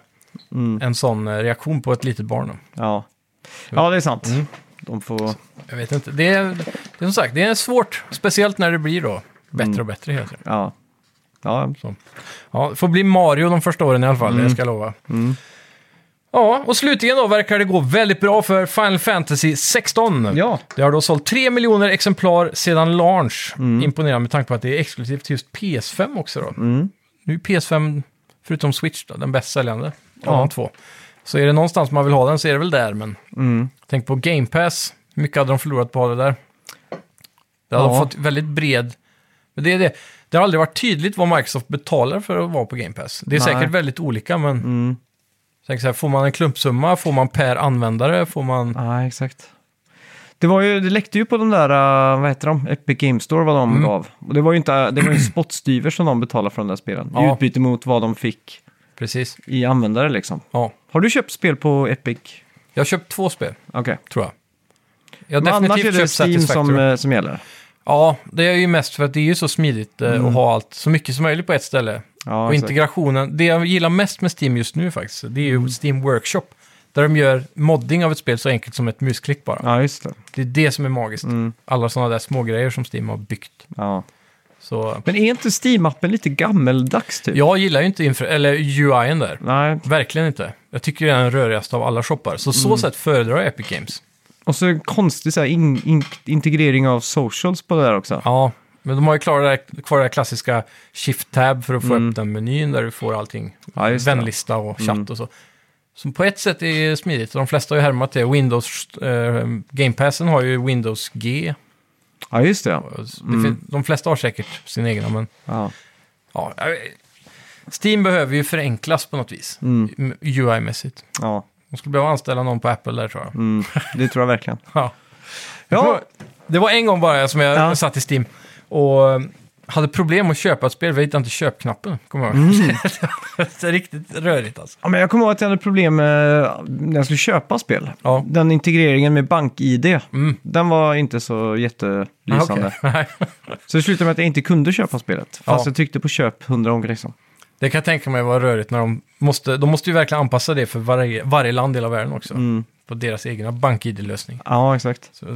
Mm. en sån eh, reaktion på ett litet barn. Då. Ja. ja, det är sant. Mm. De får... Jag vet inte. Det är, det är som sagt, det är svårt. Speciellt när det blir då bättre Mm. och bättre hela tiden. Ja. Ja. Ja, det får bli Mario de första åren i alla fall, det ska jag lova. Mm. Ja, och slutligen då verkar det gå väldigt bra för Final Fantasy 16. Ja. Det har då sålt 3 miljoner exemplar sedan launch. Mm. Imponerande med tanke på att det är exklusivt till just PS5 också då. Mm. Nu är PS5, förutom Switch då, den bäst säljande av Ja. de två. Så är det någonstans man vill ha den så är det väl där, men Mm. tänk på Game Pass. Hur mycket hade de förlorat på det där? Det hade Ja. de fått väldigt bred... Men det är det. Det har aldrig varit tydligt vad Microsoft betalar för att vara på Game Pass. Det är Nej. säkert väldigt olika, men Mm. Tänk så här, får man en klumpsumma? Får man per användare? Får man... Ja, exakt. Det, var ju, det läckte ju på de där, uh, vad heter de, Epic Game Store vad de Mm. gav. Och det var ju inte, det var ju spottstyver som de betalade för de där spelen. I Ja. utbyte mot vad de fick Precis. i användare liksom. Ja. Har du köpt spel på Epic? Jag har köpt två spel, Okej. tror jag. Jag har Men definitivt det köpt Steam som, eh, som gäller. Ja, det är ju mest för att det är ju så smidigt eh, att ha allt, så mycket som möjligt på ett ställe. Mm. Ja, och exakt. integrationen, det jag gillar mest med Steam just nu faktiskt, det är Mm. ju Steam Workshop. Där de gör modding av ett spel så enkelt som ett musklick bara. Ja, just det. Det är det som är magiskt. Mm. Alla sådana där små grejer som Steam har byggt. Ja. Så Men är inte Steam-appen lite gammeldags typ? jag gillar ju inte infra- eller UI'n där. Nej, Verkligen inte. Jag tycker det är den rörigaste av alla shoppar. Så Mm. så sätt föredrar jag Epic Games. och så en konstig så här, in, in, integrering av socials på det där också. Ja, men de har ju kvar det, där, kvar det där klassiska shift-tab för att få Mm. upp den menyn där du får allting. Ja. Mm. Vänlista och chatt och så. Som på ett sätt är smidigt. De flesta har ju härmat det. Windows, eh, Game Passen har ju Windows G. Ja, just det. fin- De flesta har säkert sin egna, men Ja. ja. Steam behöver ju förenklas på något vis, Mm. UI-mässigt. ja. De skulle behöva anställa någon på Apple där tror jag. Mm. Det tror jag verkligen. Ja. Ja, Det var en gång bara som jag Ja. satt i Steam och eh, hade problem att köpa ett spel, vi hittade inte köpknappen. Kommer jag ihåg. Mm. det är riktigt rörigt alltså. Ja, men jag kommer ihåg att jag hade problem med när jag skulle köpa spel. Ja. Den integreringen med bank-id, Mm. den var inte så jättelysande. Ah, okej. Så det slutade med att jag inte kunde köpa spelet. Fast Ja. jag tryckte på köp hundra gånger liksom. Det kan jag tänka mig vara rörigt när de måste, de måste ju verkligen anpassa det för varje, varje land i hela världen också. Mm. På deras egna bank-id-lösning. Ja, exakt. Så,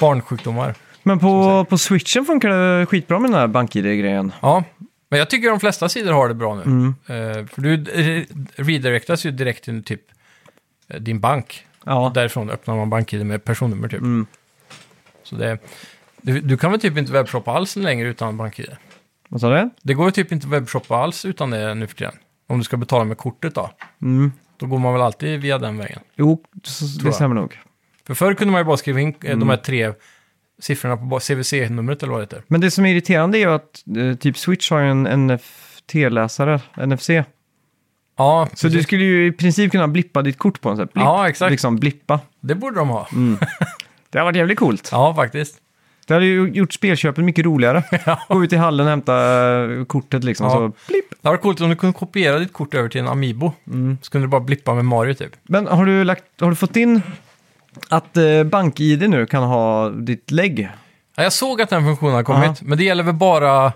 barnsjukdomar. Men på, på switchen funkar det skitbra med den här bank-id-grejen. Ja, men jag tycker de flesta sidor har det bra nu. Mm. Eh, för du re- redirectas ju direkt till typ eh, din bank. Ja. Därifrån öppnar man bank-id med personnummer typ. Mm. Så det, du, du kan väl typ inte webbshoppa alls längre utan bank-id? Vad sa du? Det går ju typ inte webbshoppa alls utan det nu för tiden. Om du ska betala med kortet då. Mm. Då går man väl alltid via den vägen. Jo, det stämmer nog. För förr kunde man ju bara skriva in eh, Mm. de här tre siffrorna på CVC-numret eller vad det heter. Men det som är irriterande är ju att eh, typ Switch har ju en NFT-läsare, NFC. Ja, Så du skulle ju i princip kunna blippa ditt kort på en sån här blipp. Ja, exakt. Liksom blippa. det borde de ha. Det har varit jävligt coolt. Ja, faktiskt. Det hade ju gjort spelköpet mycket roligare. Gå ut i hallen och hämta eh, kortet liksom. Ja. Så blipp. Det hade varit coolt om du kunde kopiera ditt kort över till en Amiibo. Mm. Så kunde du bara blippa med Mario typ. Men har du, lagt, har du fått in att eh, BankID nu kan ha ditt lägg? Ja, jag såg att den funktionen har kommit, Ja. men det gäller väl bara...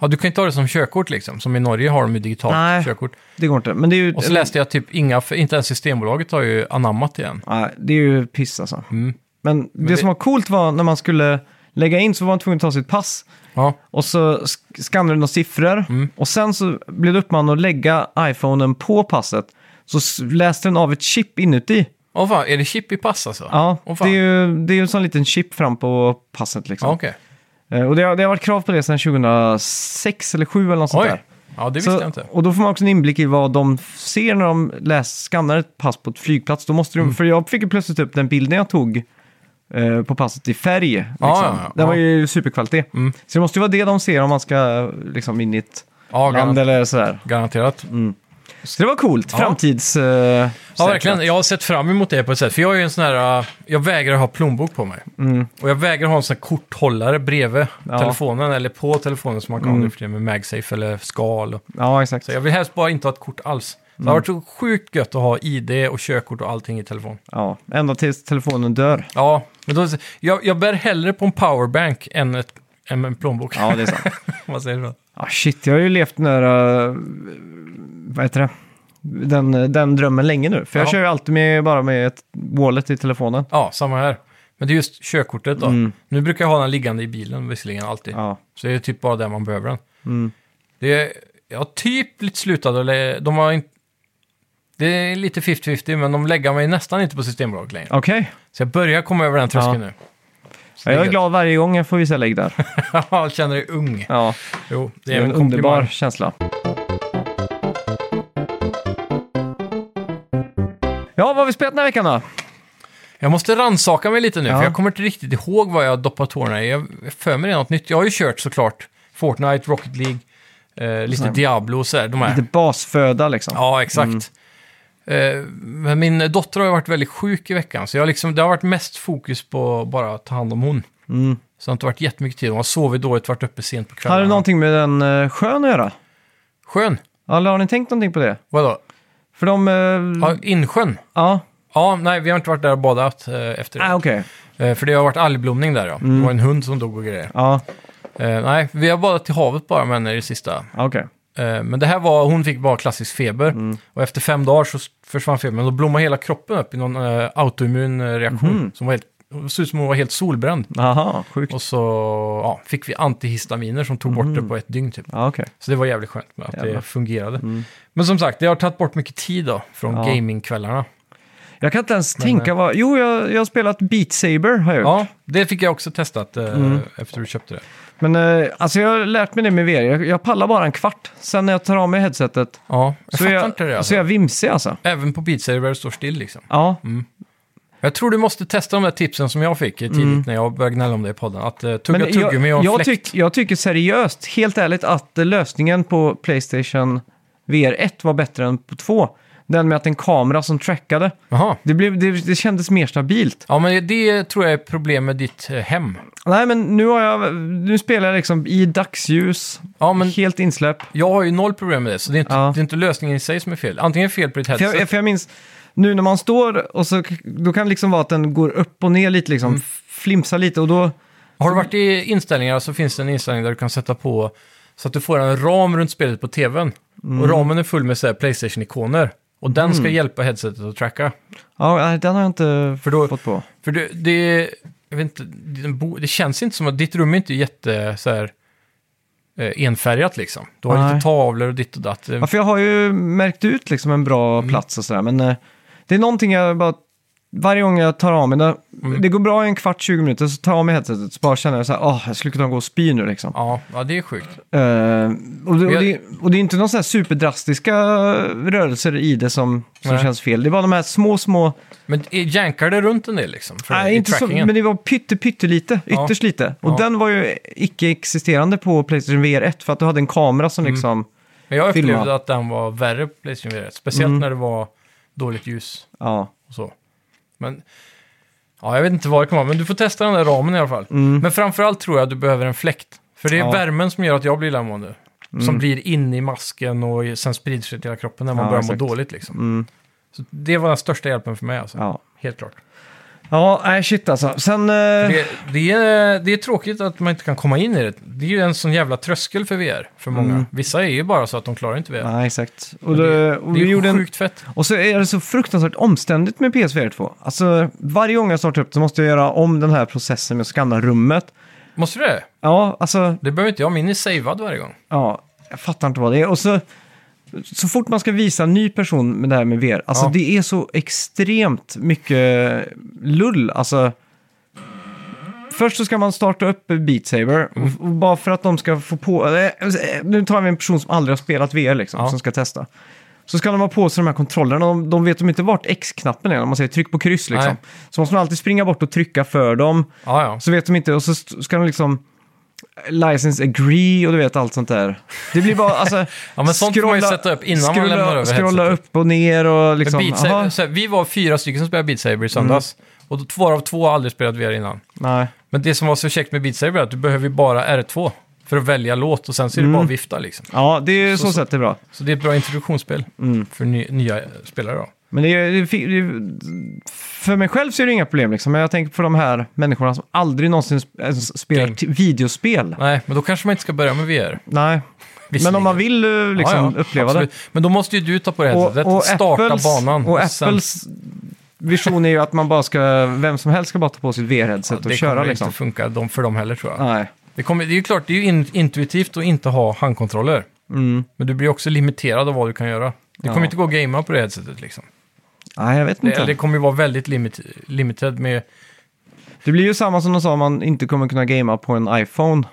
Ja, du kan inte ha det som körkort liksom. Som i Norge har de ju digitalt Nej. körkort. Det går inte. Men det är ju, Och så läste jag typ inga, för inte ens Systembolaget har ju anammat det än. Nej, det är ju piss alltså. Mm. Men, det, det- som var coolt var när man skulle lägga in så var man tvungen att ta sitt pass. Ja, Och så sk- skannade du några siffror. Mm. Och sen så blev det uppmanad att lägga iPhonen på passet. Så s- läste den av ett chip inuti. Åh fan, är det chip i pass alltså? Ja, Åh, fan. det är ju det är ju en sån liten chip fram på passet liksom. Ja, okej. Eh, Och det har, det har varit krav på det sedan 2006 eller 2007 eller något sånt Oj, där. ja det visste jag inte. och då får man också en inblick i vad de ser när de läs, skannar ett pass på ett flygplats. Då måste de, Mm. För jag fick ju plötsligt upp den bilden jag tog eh, på passet i färg. Liksom. Ja, ja. Den var ju superkvalitet. Mm. Så det måste ju vara det de ser om man ska liksom in i ett Ja, land garant- eller sådär. garanterat. Så det var coolt. Ja. Framtids... eh, Ja, verkligen. Jag har sett fram emot det på ett sätt. För jag är ju en sån här... uh, Jag vägrar ha plånbok på mig. Och jag vägrar ha en sån här korthållare bredvid Mm. Ja. Mm. telefonen eller på telefonen som man kan ha nu för tiden med MagSafe eller Skal. och- Ja, exakt. Så jag vill helst bara inte ha ett kort alls. Så Mm. det har varit så sjukt gött att ha ID och körkort och allting i telefon. Ja, ända tills telefonen dör. Ja, men då, jag, jag bär hellre på en powerbank än, ett, än en plånbok. Ja, det är sant. Vad säger du då? Ah, shit, jag har ju levt nära, eh, vad heter det, den, den drömmen länge nu. För jag Ja. kör ju alltid med, bara med ett wallet i telefonen. Ja, samma här. Men det är just körkortet då. Mm. Nu brukar jag ha den liggande i bilen visserligen alltid. Ja. Så det är typ bara där man behöver den. Mm. Det är, jag har typ lite slutat att lä- De har inte... Det är lite 50-50, men de lägger mig nästan inte på Systembolaget längre. Okej, Så jag börjar komma över den tröskeln nu. Så ja, jag är glad varje gång jag får visa lägg där. jag känner dig ung. Ja, Jo, det är en underbar känsla. Ja, vad har vi spelat den här veckan då? Jag måste ransaka mig lite nu, Ja. för jag kommer inte riktigt ihåg vad jag doppat tårna i. Jag jag för mig det är något nytt. Jag har ju kört såklart Fortnite, Rocket League, eh, lite Sån här- Diablo och sådär. De här. Lite basföda liksom. Ja, exakt. Eh, men min dotter har ju varit väldigt sjuk i veckan, så jag har liksom, det har varit mest fokus på bara att ta hand om hon. Mm. Så det har inte varit jättemycket tid. Hon har sovit dåligt, varit uppe sent på kvällarna. Har det någonting med den uh, sjön att göra? Skön? Eller har ni tänkt någonting på det? Vadå? För de... eh, Ja, insjön? ja, Ja, nej, vi har inte varit där och badat eh, efter det. ah, okej. Eh, för det har varit algblomning där ja. Mm. Det var en hund som dog och grejer. Ja, Eh, nej, vi har badat till havet bara med henne i det sista. okej. Eh, men det här var, hon fick bara klassisk feber. Mm. Och efter fem dagar så s- försvann febern. Då blommade hela kroppen upp i någon eh, autoimmun eh, reaktion. Mhm. Som var helt, det såg ut som hon var helt solbränd. Aha, sjukt. Och så ja, fick vi antihistaminer som tog bort det på ett dygn typ. Ja, okej. Så det var jävligt skönt med att det Mm. Jävlar. fungerade. Men som sagt, det har tagit bort mycket tid då från Ja. gamingkvällarna. Jag kan inte ens tänka vad... Jo, jag, jag har spelat Beat Saber har jag gjort. Ja, det fick jag också testat eh, Mm. efter du köpte det. Men eh, alltså jag har lärt mig det med VR. Jag, jag pallar bara en kvart. Sen när jag tar av mig headsetet Ja, jag så, jag, inte det så alltså. är jag vimsig alltså. Även på Beat Saber står still liksom. Ja, Jag tror du måste testa de där tipsen som jag fick tidigt när jag började gnälla om det i podden. Att uh, tugga Mm. Men tuggummi och en jag, fläkt. tyck, jag tycker seriöst, helt ärligt, att lösningen på Playstation VR 1 var bättre än på 2. Den med att en kamera som trackade. Det, blev, det, det kändes mer stabilt. Ja, men det tror jag är problem med ditt eh, hem. Nej, men nu, har jag, nu spelar jag liksom i dagsljus, Ja, men helt insläpp. jag har ju noll problem med det, så det är inte, Ja. det är inte lösningen i sig som är fel. Antingen fel på ditt För headset. jag, för jag minns, nu när man står och så, då kan det liksom vara att den går upp och ner lite, liksom, Mm. flimsar lite och då... Har du varit i inställningar så finns det en inställning där du kan sätta på så att du får en ram runt spelet på tvn. Mm. Och ramen är full med så Playstation-ikoner. Och den ska hjälpa headsetet att tracka. Ja, den har jag inte För då- fått på. För det, det, jag vet inte, det, känns inte som att ditt rum är inte jätte så här, eh, enfärgat liksom. Du har Nej. lite tavlor och ditt och datt. Ja, för jag har ju märkt ut liksom en bra Mm. plats och sådär, men eh, det är någonting jag bara... Varje gång jag tar av mig det, Mm. det går bra i en kvart, 20 minuter, så tar jag av mig headsetet så bara känner jag så här, åh, jag skulle kunna gå och spy nu liksom. Ja, ja, det är sjukt. Eh, och, det, och, det, och det är inte några så här superdrastiska rörelser i det som, som Nej. känns fel. Det är bara de här små, små... Men eh, jänkar det runt en del liksom? För Nej, i inte så, trackingen? men det var pytte, pyttelite, Ja. ytterst lite. Och Ja. den var ju icke-existerande på Playstation VR 1 för att du hade en kamera som Mm. liksom... Men jag upplevde filma. att den var värre på Playstation VR. Speciellt Mm. när det var dåligt ljus Ja. och så. Men ja, jag vet inte vad det kan vara, men du får testa den där ramen i alla fall. Men framförallt tror jag att du behöver en fläkt. För det är Mm. Ja. Mm. värmen som gör att jag blir illamående. Som blir inne i masken och sen sprider sig till hela kroppen när man Ja, börjar exakt. må dåligt. Liksom. Mm. Så det var den största hjälpen för mig alltså. Ja, Helt klart. Ja nej shit alltså. Sen... eh, Det, det, är, det är tråkigt att man inte kan komma in i det. Det är ju en sån jävla tröskel för VR för många. Mm. Vissa är ju bara så att de klarar inte VR. Nej, exakt. Och, det, och, det vi är gjorde en, sjukt fett. och så är det så fruktansvärt omständigt med PSVR 2. Alltså, varje gång jag startar upp så måste jag göra om den här processen med att skanna rummet. Måste du det? Ja, alltså, Det behöver inte jag. Min är savad varje gång. ja, jag fattar inte vad det är. Och så, så fort man ska visa en ny person med det här med VR, alltså Ja. det är så extremt mycket lull. Alltså, först så ska man starta upp Beat Saber, Mm. och, bara för att de ska få på... eh, Nu tar vi en person som aldrig har spelat VR liksom, Ja. som ska testa. Så ska de ha på sig de här kontrollerna, de, de vet de inte vart X-knappen är, om man säger tryck på kryss liksom. Nej. Så måste man alltid springa bort och trycka för dem. Ja. Så vet de inte, och så ska de liksom license agree och du vet allt sånt där. Det blir bara, alltså... Ja, men sånt får man ju sätta upp innan man scrolla, lämnar över Scrolla headsetet. upp och ner och liksom... Beat Saber, så här, vi var fyra stycken som spelade Beat Saber i söndags. Och då- två av två har aldrig spelat VR innan. nej. Men det som var så käckt med Beat Saber är att du behöver ju bara R2 för att välja låt och sen så är det bara att vifta liksom. Ja, det är så, Så- sätt det är bra. Så det är ett bra introduktionsspel Mm. för ny, nya spelare då. Men det, är- det, det, för mig själv så är det inga problem liksom. Men jag tänker på de här människorna som aldrig någonsin spelar Game. videospel. Nej, men då kanske man inte ska börja med VR. Nej, men om man vill eh, liksom Ja, ja, uppleva absolut. Men då måste ju du ta på det det. headsetet, starta Apples, banan. Och sen- Apples vision är ju att man bara ska, vem som helst ska bara ta på sitt VR-headset det och köra kommer liksom. inte funka de, för dem heller tror jag. Nej. Det, kommer, det är ju klart, det är ju in, intuitivt att inte ha handkontroller. Mm. Men du blir också limiterad av vad du kan göra. Det kommer Ja. inte gå att gamea på det headsetet liksom. Nej, jag vet inte. Det, det kommer ju vara väldigt limit, limited med... Det blir ju samma som de sa man inte kommer kunna gamea på en iPhone.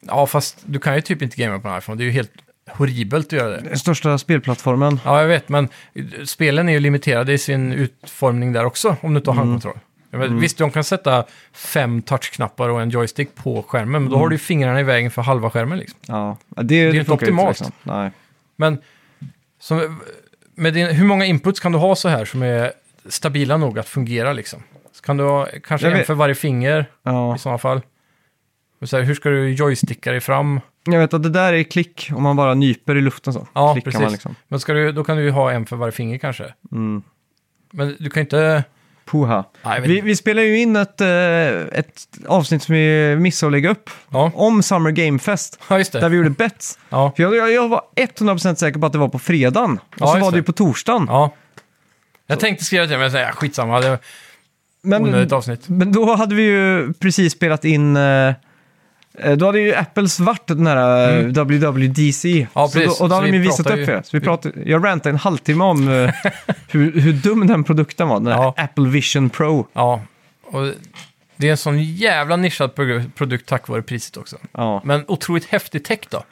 Ja, fast du kan ju typ inte gamea på en iPhone. Det är ju helt horribelt att göra det. Den största spelplattformen. Ja, jag vet, men spelen är ju limiterade i sin utformning där också, om du inte har Mm. handkontroll. Vet, Visst, de kan sätta fem touchknappar och en joystick på skärmen, men då Mm. har du fingrarna i vägen för halva skärmen. Liksom. Ja, det, det, ju inte optimalt. liksom. Nej. Men som, med din, hur många inputs kan du ha så här som är stabila nog att fungera? Liksom? Så kan du ha kanske en för varje finger Ja. i sådana fall? Och så här, hur ska du joysticka dig fram? Jag vet att det där är klick om man bara nyper i luften så. Ja, Klickar precis. man liksom. Men ska du, då kan du ju ha en för varje finger kanske. Mm. Men du kan inte... Puha. Vi, vi spelar ju in ett, eh, ett avsnitt som vi missade att lägga upp Ja. om Summer Game Fest. Ja, just det. Där vi gjorde bets. Ja. För jag, jag, jag var 100% säker på att det var på fredagen. Och Ja, så just var det ju det. på torsdagen. ja. Jag tänkte skriva till dig, men jag säger skitsamma. Det var Men, onödigt avsnitt. men då hade vi ju precis spelat in... eh, eh, Då hade ju Apples varit den här eh, WWDC. Mm. Ja, så precis. då, och då Så hade vi de ju visat pratar upp ju- det. Så vi pratade, jag rantade en halvtimme om eh, hur, hur dum den produkten var. Den här Ja. Apple Vision Pro. Ja, och det är en sån jävla nischad pro- produkt tack vare priset också. Ja, Men otroligt häftig tech då.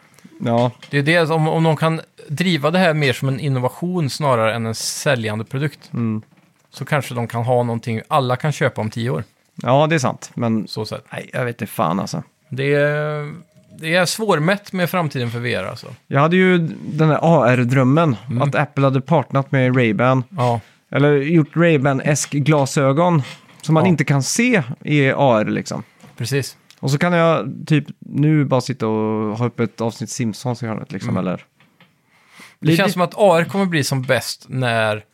ja, Det är det, om, om de kan driva det här mer som en innovation snarare än en säljande produkt. Mm. Så kanske de kan ha någonting alla kan köpa om tio år. ja, det är sant. Men Så sett. nej, jag vet inte fan alltså. Det är, det är svårmätt med framtiden för VR alltså. Jag hade ju den här AR-drömmen. Mm. Att Apple hade partnat med Ray-Ban. Ja, Eller gjort Ray-Ban-esk glasögon. Som man Ja. inte kan se i AR liksom. precis. Och så kan jag typ nu bara sitta och ha upp ett avsnitt Simpsons i hörnet liksom. Eller... Mm. Det känns som att AR kommer bli som bäst när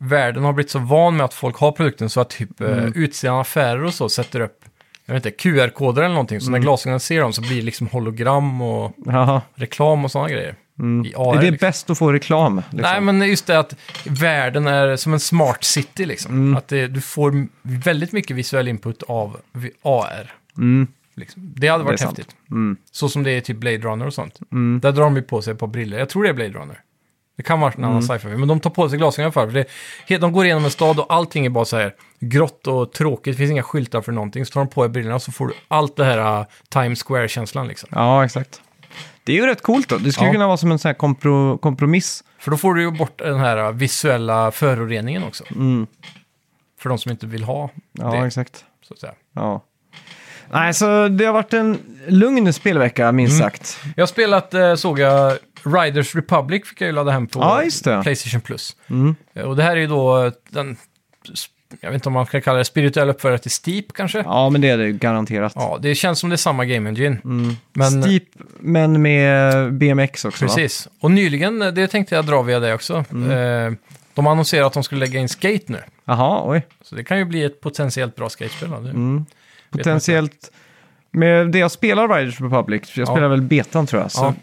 världen har blivit så van med att folk har produkten så att typ mm. utseende affärer och så sätter upp jag vet inte, QR-koder eller någonting. Så när glasögonen ser dem så blir det liksom hologram och Jaha. reklam och sådana grejer. I AR, är det liksom. bäst att få reklam? Liksom? Nej, men just det att världen är som en smart city liksom. Mm. Att det, du får väldigt mycket visuell input av AR. Mm. Liksom. Det hade varit Det häftigt. Mm. Så som det är typ Blade Runner och sånt. Mm. Där drar de ju på sig ett par briller. Jag tror det är Blade Runner. Det kan vara en Mm. annan sci-fi, men de tar på sig glasögon i alla fall. För det, de går igenom en stad och allting är bara så här grått och tråkigt. Det finns inga skyltar för någonting. Så tar de på dig brillorna så får du allt det här uh, Times Square-känslan liksom. Ja, exakt. Det är ju rätt coolt då. Det skulle Ja. kunna vara som en sån här kompro kompromiss. För då får du ju bort den här uh, visuella föroreningen också. Mm. För de som inte vill ha Ja, det, exakt. så att säga. Ja. Nej, så det har varit en lugn spelvecka, minst Mm. sagt. Jag har spelat, eh, såg jag, Riders Republic fick jag ju ladda hem på Ja, just det. Playstation Plus. Mm. Eh, Och det här är ju då eh, den, jag vet inte om man kan kalla det spirituell uppföljare till Steep kanske? Ja, men det är det garanterat. Ja, det känns som det är samma Game Engine. Men, Steep, men med BMX också, va? Precis. Och nyligen, eh, det tänkte jag dra via det också. Eh, de har annonserat att de skulle lägga in Skate nu. Jaha, oj. Så det kan ju bli ett potentiellt bra skatespel. Mm. Potentiellt. Med det jag spelar Riders Republic, jag Ja. spelar väl betan tror jag, så Ja.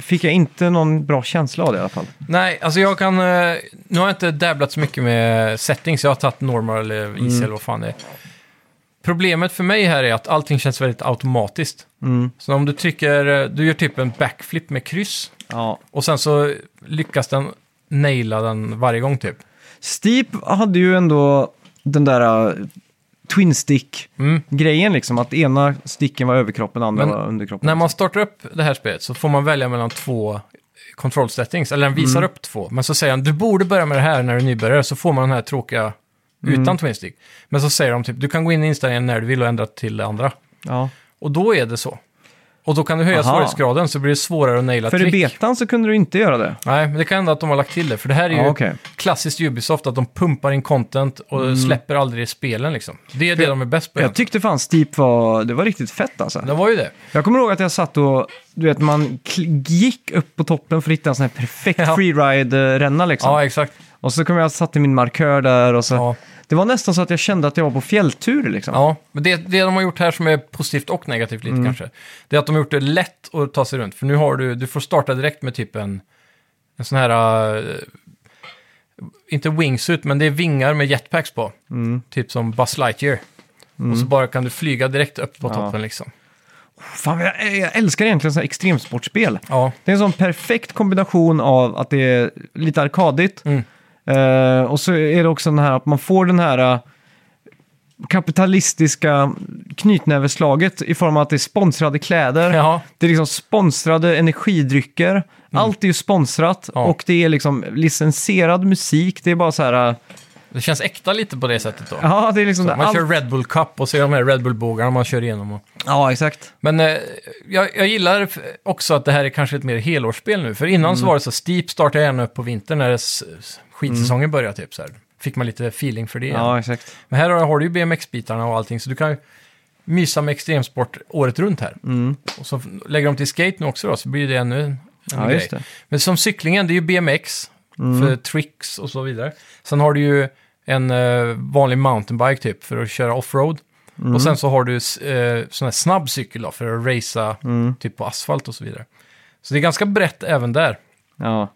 Fick jag inte någon bra känsla av det i alla fall. Nej, alltså jag kan... eh, Nu har jag inte dabblat så mycket med settings. Jag har tagit normal eller easy Mm. eller vad fan det är. Problemet för mig här är att allting känns väldigt automatiskt. Mm. Så om du trycker... eh, Du gör typ en backflip med kryss. Ja. Och sen så lyckas den naila den varje gång typ. Steep hade ju ändå den där uh, twin stick-grejen Mm. liksom, att ena sticken var överkroppen, andra Men var underkroppen. När man startar upp det här spelet så får man välja mellan två control settings. Eller den visar Mm. upp två. Men så säger han, du borde börja med det här när du är nybörjare. Så får man den här tråkiga Mm. utan twin stick. Men så säger de typ, du kan gå in i inställningen när du vill och ändra till det andra. Ja. Och då är det så. Och då kan du höja Aha. svårighetsgraden så blir det svårare att naila För i trick. betan så kunde du inte göra det. Nej, men det kan hända att de har lagt till det. För det här är ju Ja, okej. klassiskt Ubisoft, att de pumpar in content och släpper aldrig spelen liksom. Det är det de är bäst på. Jag egentligen. tyckte fan Steep var, det var riktigt fett alltså. Det var ju det. Jag kommer ihåg att jag satt och, du vet, man gick upp på toppen för att hitta en sån här perfekt Ja. freeride-ränna liksom. Ja, exakt. Och så kom jag och satte min markör där och så. Ja. Det var nästan så att jag kände att jag var på fjälltur liksom. Ja, men det, det de har gjort här som är positivt och negativt lite kanske, det är att de har gjort det lätt att ta sig runt. För nu har du, du får starta direkt med typ en, en sån här, eh, inte wingsuit, men det är vingar med jetpacks på. Typ som Buzz Lightyear. Och så bara kan du flyga direkt upp på Ja. toppen liksom. Fan, jag, jag älskar egentligen så här extremsportspel. Ja, Det är en sån perfekt kombination av att det är lite arkadigt. Mm. Eh, och så är det också den här att man får den här eh, kapitalistiska knytnäveslaget i form av att det är sponsrade kläder. ja, Det är liksom sponsrade energidrycker. Allt är ju sponsrat Ja. och det är liksom licensierad musik. Det är bara så här... eh, det känns äkta lite på det sättet då. Ja, det är liksom... Man allt- kör Red Bull Cup och så är de här Red Bull-bågarna man kör igenom. Och... Ja, exakt. Men eh, jag, jag gillar också att det här är kanske ett mer helårsspel nu. För innan så var det så, Steep startade gärna upp på vintern när skidsäsongen började typ så här. Fick man lite feeling för det. Ja, exakt. Men här har, du ju BMX-bitarna och allting, så du kan ju mysa med extremsport året runt här. Mm. Och så lägger de till skate nu också då, så blir det ännu en, Ja, grej. Men som cyklingen, det är ju BMX Mm. för tricks och så vidare. Sen har du ju en eh, vanlig mountainbike typ för att köra offroad. Mm. Och sen så har du uh, sån här snabb cykel då för att racea Mm. typ på asfalt och så vidare. Så det är ganska brett även där. Ja.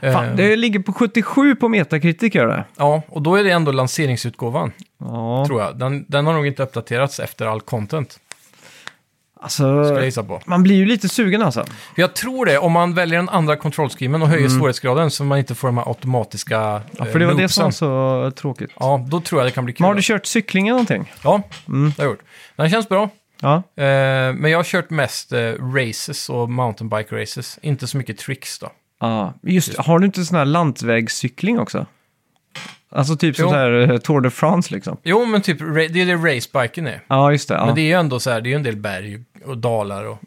Eh, Fan, det ligger på 77 på Metacritic gör det. Ja, och då är det ändå lanseringsutgåvan, Ja, tror jag. Den, den har nog inte uppdaterats efter all content, alltså... ska jag gissa på. Man blir ju lite sugen alltså. Jag tror det, om man väljer den andra kontrollskrimen och höjer svårighetsgraden så man inte får de här automatiska Mm. Ja, eh, för det var det som var så tråkigt. Ja, då tror jag det kan bli kul. Men har du kört cyklingen någonting? Ja, Mm. det har jag gjort. Den känns bra. Ja. Eh, men jag har kört mest eh, races och mountainbike races. Inte så mycket tricks då. ja. Just Har du inte sån här lantvägscykling också? Alltså typ Jo. sån här eh, Tour de France liksom. Jo, men typ det är det racebiken är. Ja, just det. Ja. Men det är ju ändå så här, det är ju en del berg och dalar och,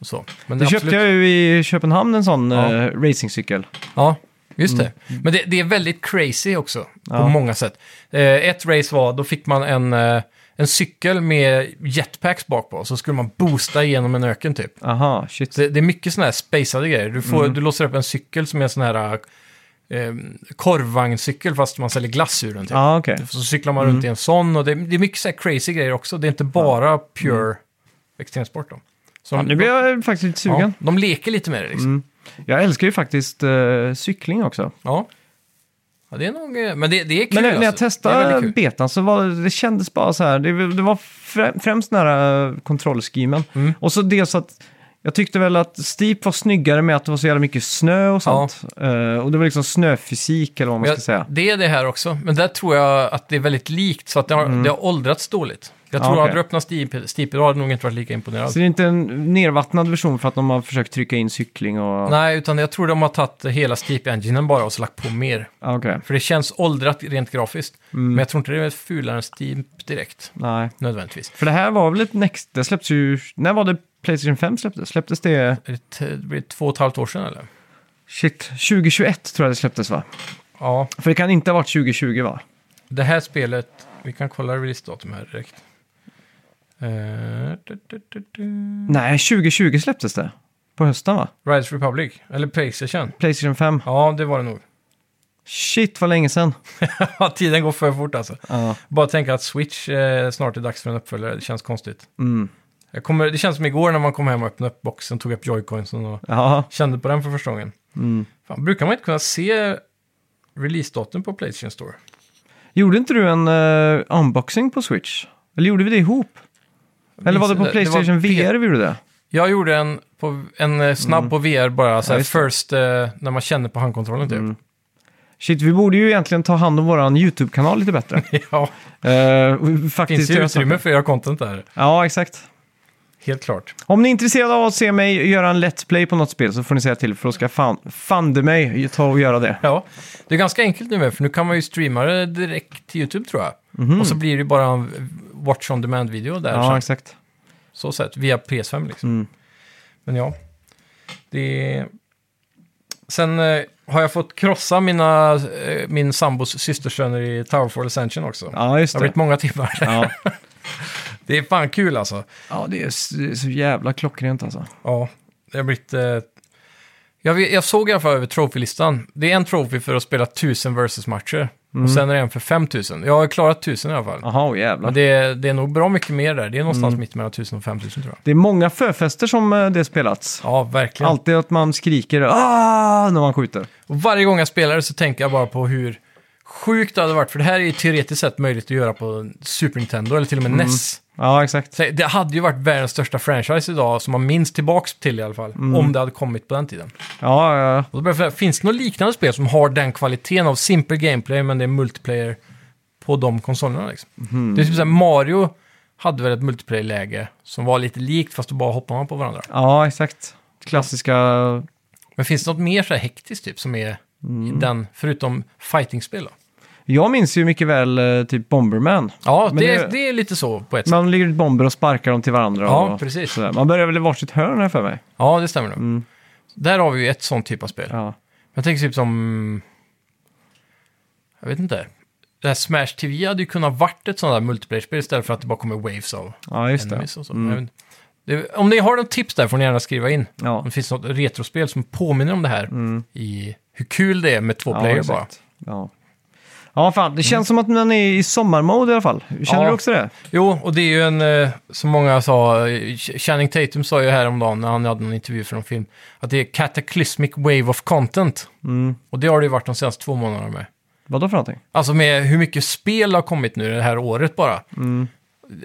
och så. Men det är köpte absolut- jag ju i Köpenhamn, en sån Ja. eh, racingcykel. Ja, just det. Men det, det är väldigt crazy också, på Ja. många sätt. Eh, ett race var, då fick man en, eh, en cykel med jetpacks bak på, så skulle man boosta igenom en öken typ. Aha, shit. Det, det är mycket sådana här spacade grejer. Du, får, Mm. du låser upp en cykel som är en sån här eh, korvvagnscykel fast man säljer glass ur den. Typ. Ja, okej. Så cyklar man runt i en sån och det, det är mycket så crazy grejer också. Det är inte bara pure extremsport. Då. Så Mm. Ja, nu blir jag faktiskt lite sugen. ja, de leker lite med det liksom. Mm. Jag älskar ju faktiskt eh, cykling också. Ja. ja, det är nog... eh, Men det, det är kul Men när, när jag alltså. Är testade betan så var det, det kändes bara så här. Det, det var frä, främst den här uh, kontrollskimen. Mm. Och så dels att jag tyckte väl att Steep var snyggare med att det var så jävla mycket snö och sånt. Eh, och det var liksom snöfysik eller vad man ska säga. det är det här också. Men där tror jag att det är väldigt likt, så att det har, det har åldrats dåligt. Jag Ja, tror Mm. okej. att hade du öppnat Steep, Steep idag hade du nog inte varit lika imponerad. Så det är inte en nervattnad version för att de har försökt trycka in cykling och... Nej, utan jag tror de har tagit hela Steep-enginen bara och så lagt på mer. Ah, Okej, För det känns åldrat rent grafiskt. Mm. Men jag tror inte det är fulare än Steep direkt, nej. nödvändigtvis. För det här var väl ett Next... Det släpptes ju... När var det Playstation 5 släpptes? Släpptes det... Det, blir två och ett halvt år sedan eller? Shit, 2021 tror jag det släpptes va? Ja, För det kan inte ha varit 2020 va? det här spelet, vi kan kolla releasedatum här direkt. Uh, du, du, du. Nej, 2020 släpptes det. På hösten va? Riders Republic, eller Playstation. Playstation 5. Ja, det var det nog. Shit vad länge sedan. Tiden går för fort alltså. Ja. Bara tänka att Switch eh, snart är dags för en uppföljare, det känns konstigt. Mm. Jag kommer, det känns som igår när man kom hem och öppnade upp boxen, tog upp joycoinsen och Ja. kände på den för första gången. Mm. Fan, brukar man inte kunna se releasedatum på Playstation Store? Gjorde inte du en eh, unboxing på Switch? Eller gjorde vi det ihop? Eller var det på Playstation var VR vi gjorde det? Jag gjorde en, på, en eh, snabb på VR bara, så Ja, här, det. first, eh, när man känner på handkontrollen typ. Mm. Shit, vi borde ju egentligen ta hand om våran YouTube-kanal lite bättre. ja, det faktiskt finns ju utrymme för att göra content där. Ja, exakt. Helt klart. Om ni är intresserade av att se mig göra en Let's Play på något spel så får ni säga till för då ska fan, fan mig ta och göra det. Ja, det är ganska enkelt nu för nu kan man ju streama det direkt till YouTube tror jag. Mhm. Och så blir det bara en watch on demand-video där Ja, sen. exakt. Så sett, via PS5 liksom. Mm. Men ja, det är... Sen eh, har jag fått krossa mina, eh, min sambos systersöner i Towerfall Ascension också. Ja, just Det har det. blivit många timmar. Ja. Det är fan kul alltså. ja, det är s- det är så jävla klockrent alltså. Ja, det har blivit... Eh... Jag, jag såg i alla fall över trofélistan. Det är en trofé för att spela 1000 versus-matcher. Och sen är det en för 5000. Jag har klarat 1000 i alla fall. Jaha, oh, jävlar. Men det är, det är nog bra mycket mer där. Det är någonstans mitt mellan 1000 och 5000 tror jag. Det är många förfester som eh, det spelats. Ja, verkligen. Alltid att man skriker ah när man skjuter. Och varje gång jag spelar så tänker jag bara på hur sjukt det hade varit. För det här är ju teoretiskt sett möjligt att göra på Super Nintendo eller till och med NES. Ja, exakt. Så det hade ju varit världens största franchise idag som man minns tillbaks till i alla fall. Om det hade kommit på den tiden. Ja, ja, Och då jag fundera, finns det något liknande spel som har den kvaliteten av simpel gameplay men det är multiplayer på de konsolerna liksom? Det är typ såhär, Mario hade väl ett multiplayer-läge som var lite likt fast då bara hoppar man på varandra. ja, exakt. Klassiska... Men finns det något mer så här hektiskt typ som är i den, förutom fighting-spel då? Jag minns ju mycket väl eh, typ Bomberman. Ja, Men det, det- det... är lite så på ett sätt. Man ligger ut bomber och sparkar dem till varandra. Ja, och precis. Sådär. Man börjar väl i varsitt hörn här för mig. Ja, det stämmer nog. Där har vi ju ett sånt typ av spel. Ja. Jag tänker typ som... Jag vet inte. Det här Smash TV hade ju kunnat varit ett sånt där multiplayer-spel istället för att det bara kommer waves av ja, just det. enemies och så. Jag vet inte. det. Om ni har något tips där får ni gärna skriva in. Ja. Om det finns något retrospel som påminner om det här i hur kul det är med två Ja, player bara. exakt. Ja. Ja, fan. Det känns som att man är i sommarmode i alla fall. Känner Ja. du också det? Jo, och det är ju en, eh, som många sa, eh, Channing Tatum sa ju häromdagen när han hade en intervju för en film, att det är cataclysmic wave of content. Mm. Och det har det ju varit de senaste två månaderna med. Vad då för någonting? Alltså med hur mycket spel har kommit nu det här året bara. Mm.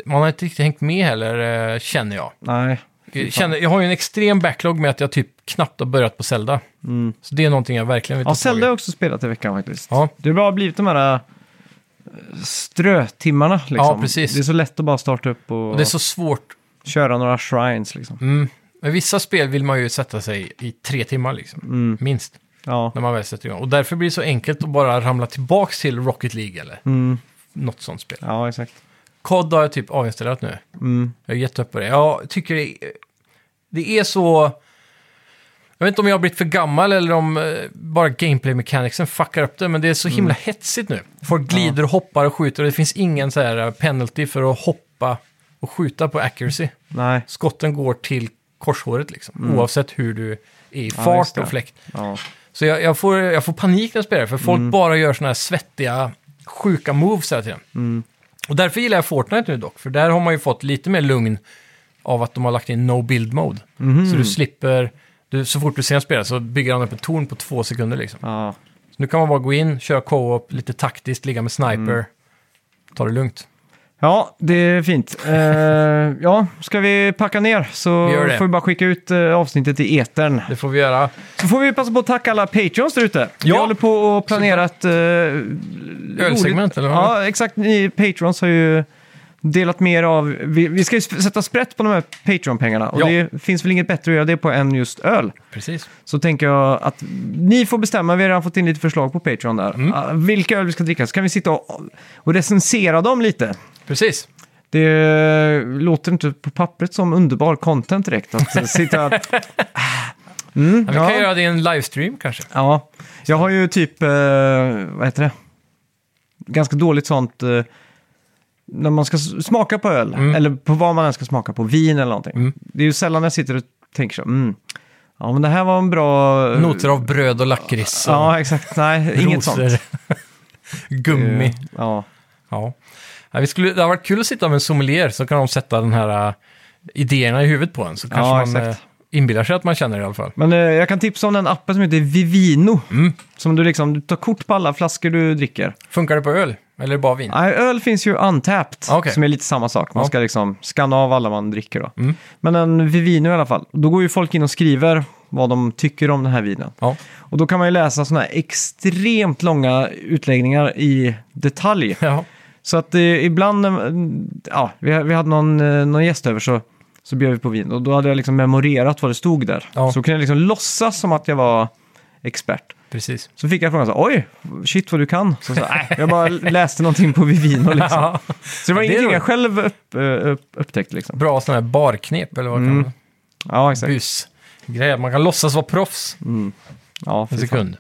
Man har inte riktigt hängt med heller, eh, känner jag. Nej. Jag, känner, jag har ju en extrem backlog med att jag typ knappt har börjat på Zelda. Mm. Så det är någonting jag verkligen vill ta Ja, tag Zelda har i. jag också spelat i veckan faktiskt. Ja. Det har bara blivit de här äh, strötimmarna liksom. Ja, precis. Det är så lätt att bara starta upp och, Och det är så svårt. köra några shrines liksom. Mm. Men vissa spel vill man ju sätta sig i tre timmar liksom. Mm. Minst. Ja. När man väl sätter igång. Och därför blir det så enkelt att bara ramla tillbaka till Rocket League eller Mm. något sånt spel. ja, exakt. COD har jag typ avinstallerat nu. Mm. Jag gett upp på det. Jag tycker det, det är så... Jag vet inte om jag har blivit för gammal eller om eh, bara gameplay mechanicsen fuckar upp det, men det är så himla hetsigt nu. Folk glider och hoppar och skjuter och det finns ingen så här eh, penalty för att hoppa och skjuta på accuracy. Nej. Skotten går till korshåret liksom, oavsett hur du är i just fart och fläkt. Ja. Så jag, jag, får, jag får panik när jag spelar, för folk bara gör såna här svettiga, sjuka moves hela tiden. Och därför gillar jag Fortnite nu dock, för där har man ju fått lite mer lugn av att de har lagt in no build mode. Så du slipper, du, så fort du ser en spelare så bygger han upp ett torn på två sekunder liksom. Ja. Så nu kan man bara gå in, köra co-op, lite taktiskt, ligga med sniper, ta det lugnt. Ja, det är fint. Eh, ja, ska vi packa ner så Vi gör det. får vi bara skicka ut eh, avsnittet i etern. Det får vi göra. Så får vi passa på att tacka alla Patreons där ute. Vi Ja. håller på att planera ett... Uh, Ölsegment, eller vad? Ja, exakt. Ni Patreons har ju delat mer av... Vi, vi ska ju sätta sprätt på de här Patreon-pengarna. Och Ja. det finns väl inget bättre att göra det på än just öl. Precis. Så tänker jag att ni får bestämma. Vi har redan fått in lite förslag på Patreon där. Mm. Ah, vilka öl vi ska dricka. Så kan vi sitta och, och recensera dem lite. Precis. Det låter inte på pappret som underbar content direkt. Att sitta... Mm, Ja, vi kan göra det i en livestream kanske. Ja, jag har ju typ, eh, vad heter det? Ganska dåligt sånt, eh, när man ska smaka på öl, Mm. eller på vad man än ska smaka på, vin eller någonting. Mm. Det är ju sällan jag sitter och tänker så, mm, ja men det här var en bra... Noter av bröd och lakrits och Ja, exakt. Nej, inget sånt. rosor. Gummi. Eh, Ja, Ja. Ja, vi skulle, det har varit kul att sitta med en sommelier så kan de sätta den här äh, idéerna i huvudet på en. Så kanske Ja, man exakt. äh, inbillar sig att man känner det i alla fall. men eh, jag kan tipsa om den appen som heter Vivino. Mm. Som du liksom, du tar kort på alla flaskor du dricker. Funkar det på öl? Eller bara vin? Nej, öl finns ju untapped, Ah, okej. som är lite samma sak. Man Ja. ska liksom skanna av alla man dricker då. Mm. Men en Vivino i alla fall. Då går ju folk in och skriver vad de tycker om den här vinen. Ja. Och då kan man ju läsa sådana här extremt långa utläggningar i detalj. ja. Så att eh, ibland, eh, ja, vi, vi hade någon, eh, någon gäst över så, så bjöd vi på vin. Och då hade jag liksom memorerat vad det stod där. Ja. Så kunde jag liksom låtsas som att jag var expert. Precis. Så fick jag frågan så här, oj, shit vad du kan. Så, så, jag bara läste någonting på Vivino liksom. Ja. Så det var ingenting jag själv upp, eh, upp, upptäckte liksom. Bra sådana här barknep eller vad kan Mm. man Ja, exakt. Bus. Grejer. Man kan låtsas vara proffs Ja, en sekund.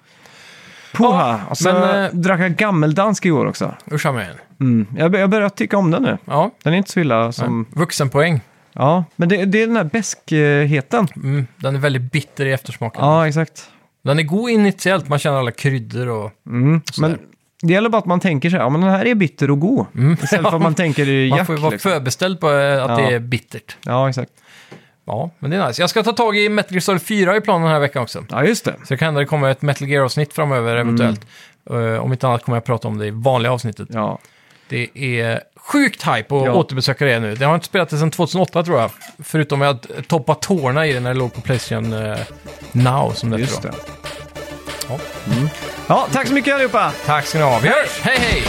Puha! Och så men, eh, drack jag gammeldansk igår också. Usch en. Mm. Jag, jag börjar tycka om den nu. Ja, Den är inte så illa som... vuxenpoäng. Ja, men det, det är den här beskheten. Mm. Den är väldigt bitter i eftersmaken. Ja, exakt. Den är god initiellt, man känner alla kryddor och... Mm. Sådär. Men det gäller bara att man tänker så här, ja men den här är bitter och god. Istället för att man tänker i Mm. Man jack. får ju vara liksom. förbeställd på eh, att Ja. det är bittert. Ja, exakt. Ja, men det är nice. Jag ska ta tag i Metal Gear Solid 4 i planen den här veckan också. Ja, just det. Så det kan hända det kommer ett Metal Gear-avsnitt framöver eventuellt. Eh, om inte annat kommer jag prata om det i vanliga avsnittet. Ja. Det är sjukt hype att Ja. återbesöka det nu. Det har inte spelat det sedan 2008 tror jag. Förutom att jag toppade tårna i det när det låg på Playstation eh, Now som det Just det. Ja. Ja, tack så mycket allihopa! Tack ska ni ha. Vi hörs! Hej hej!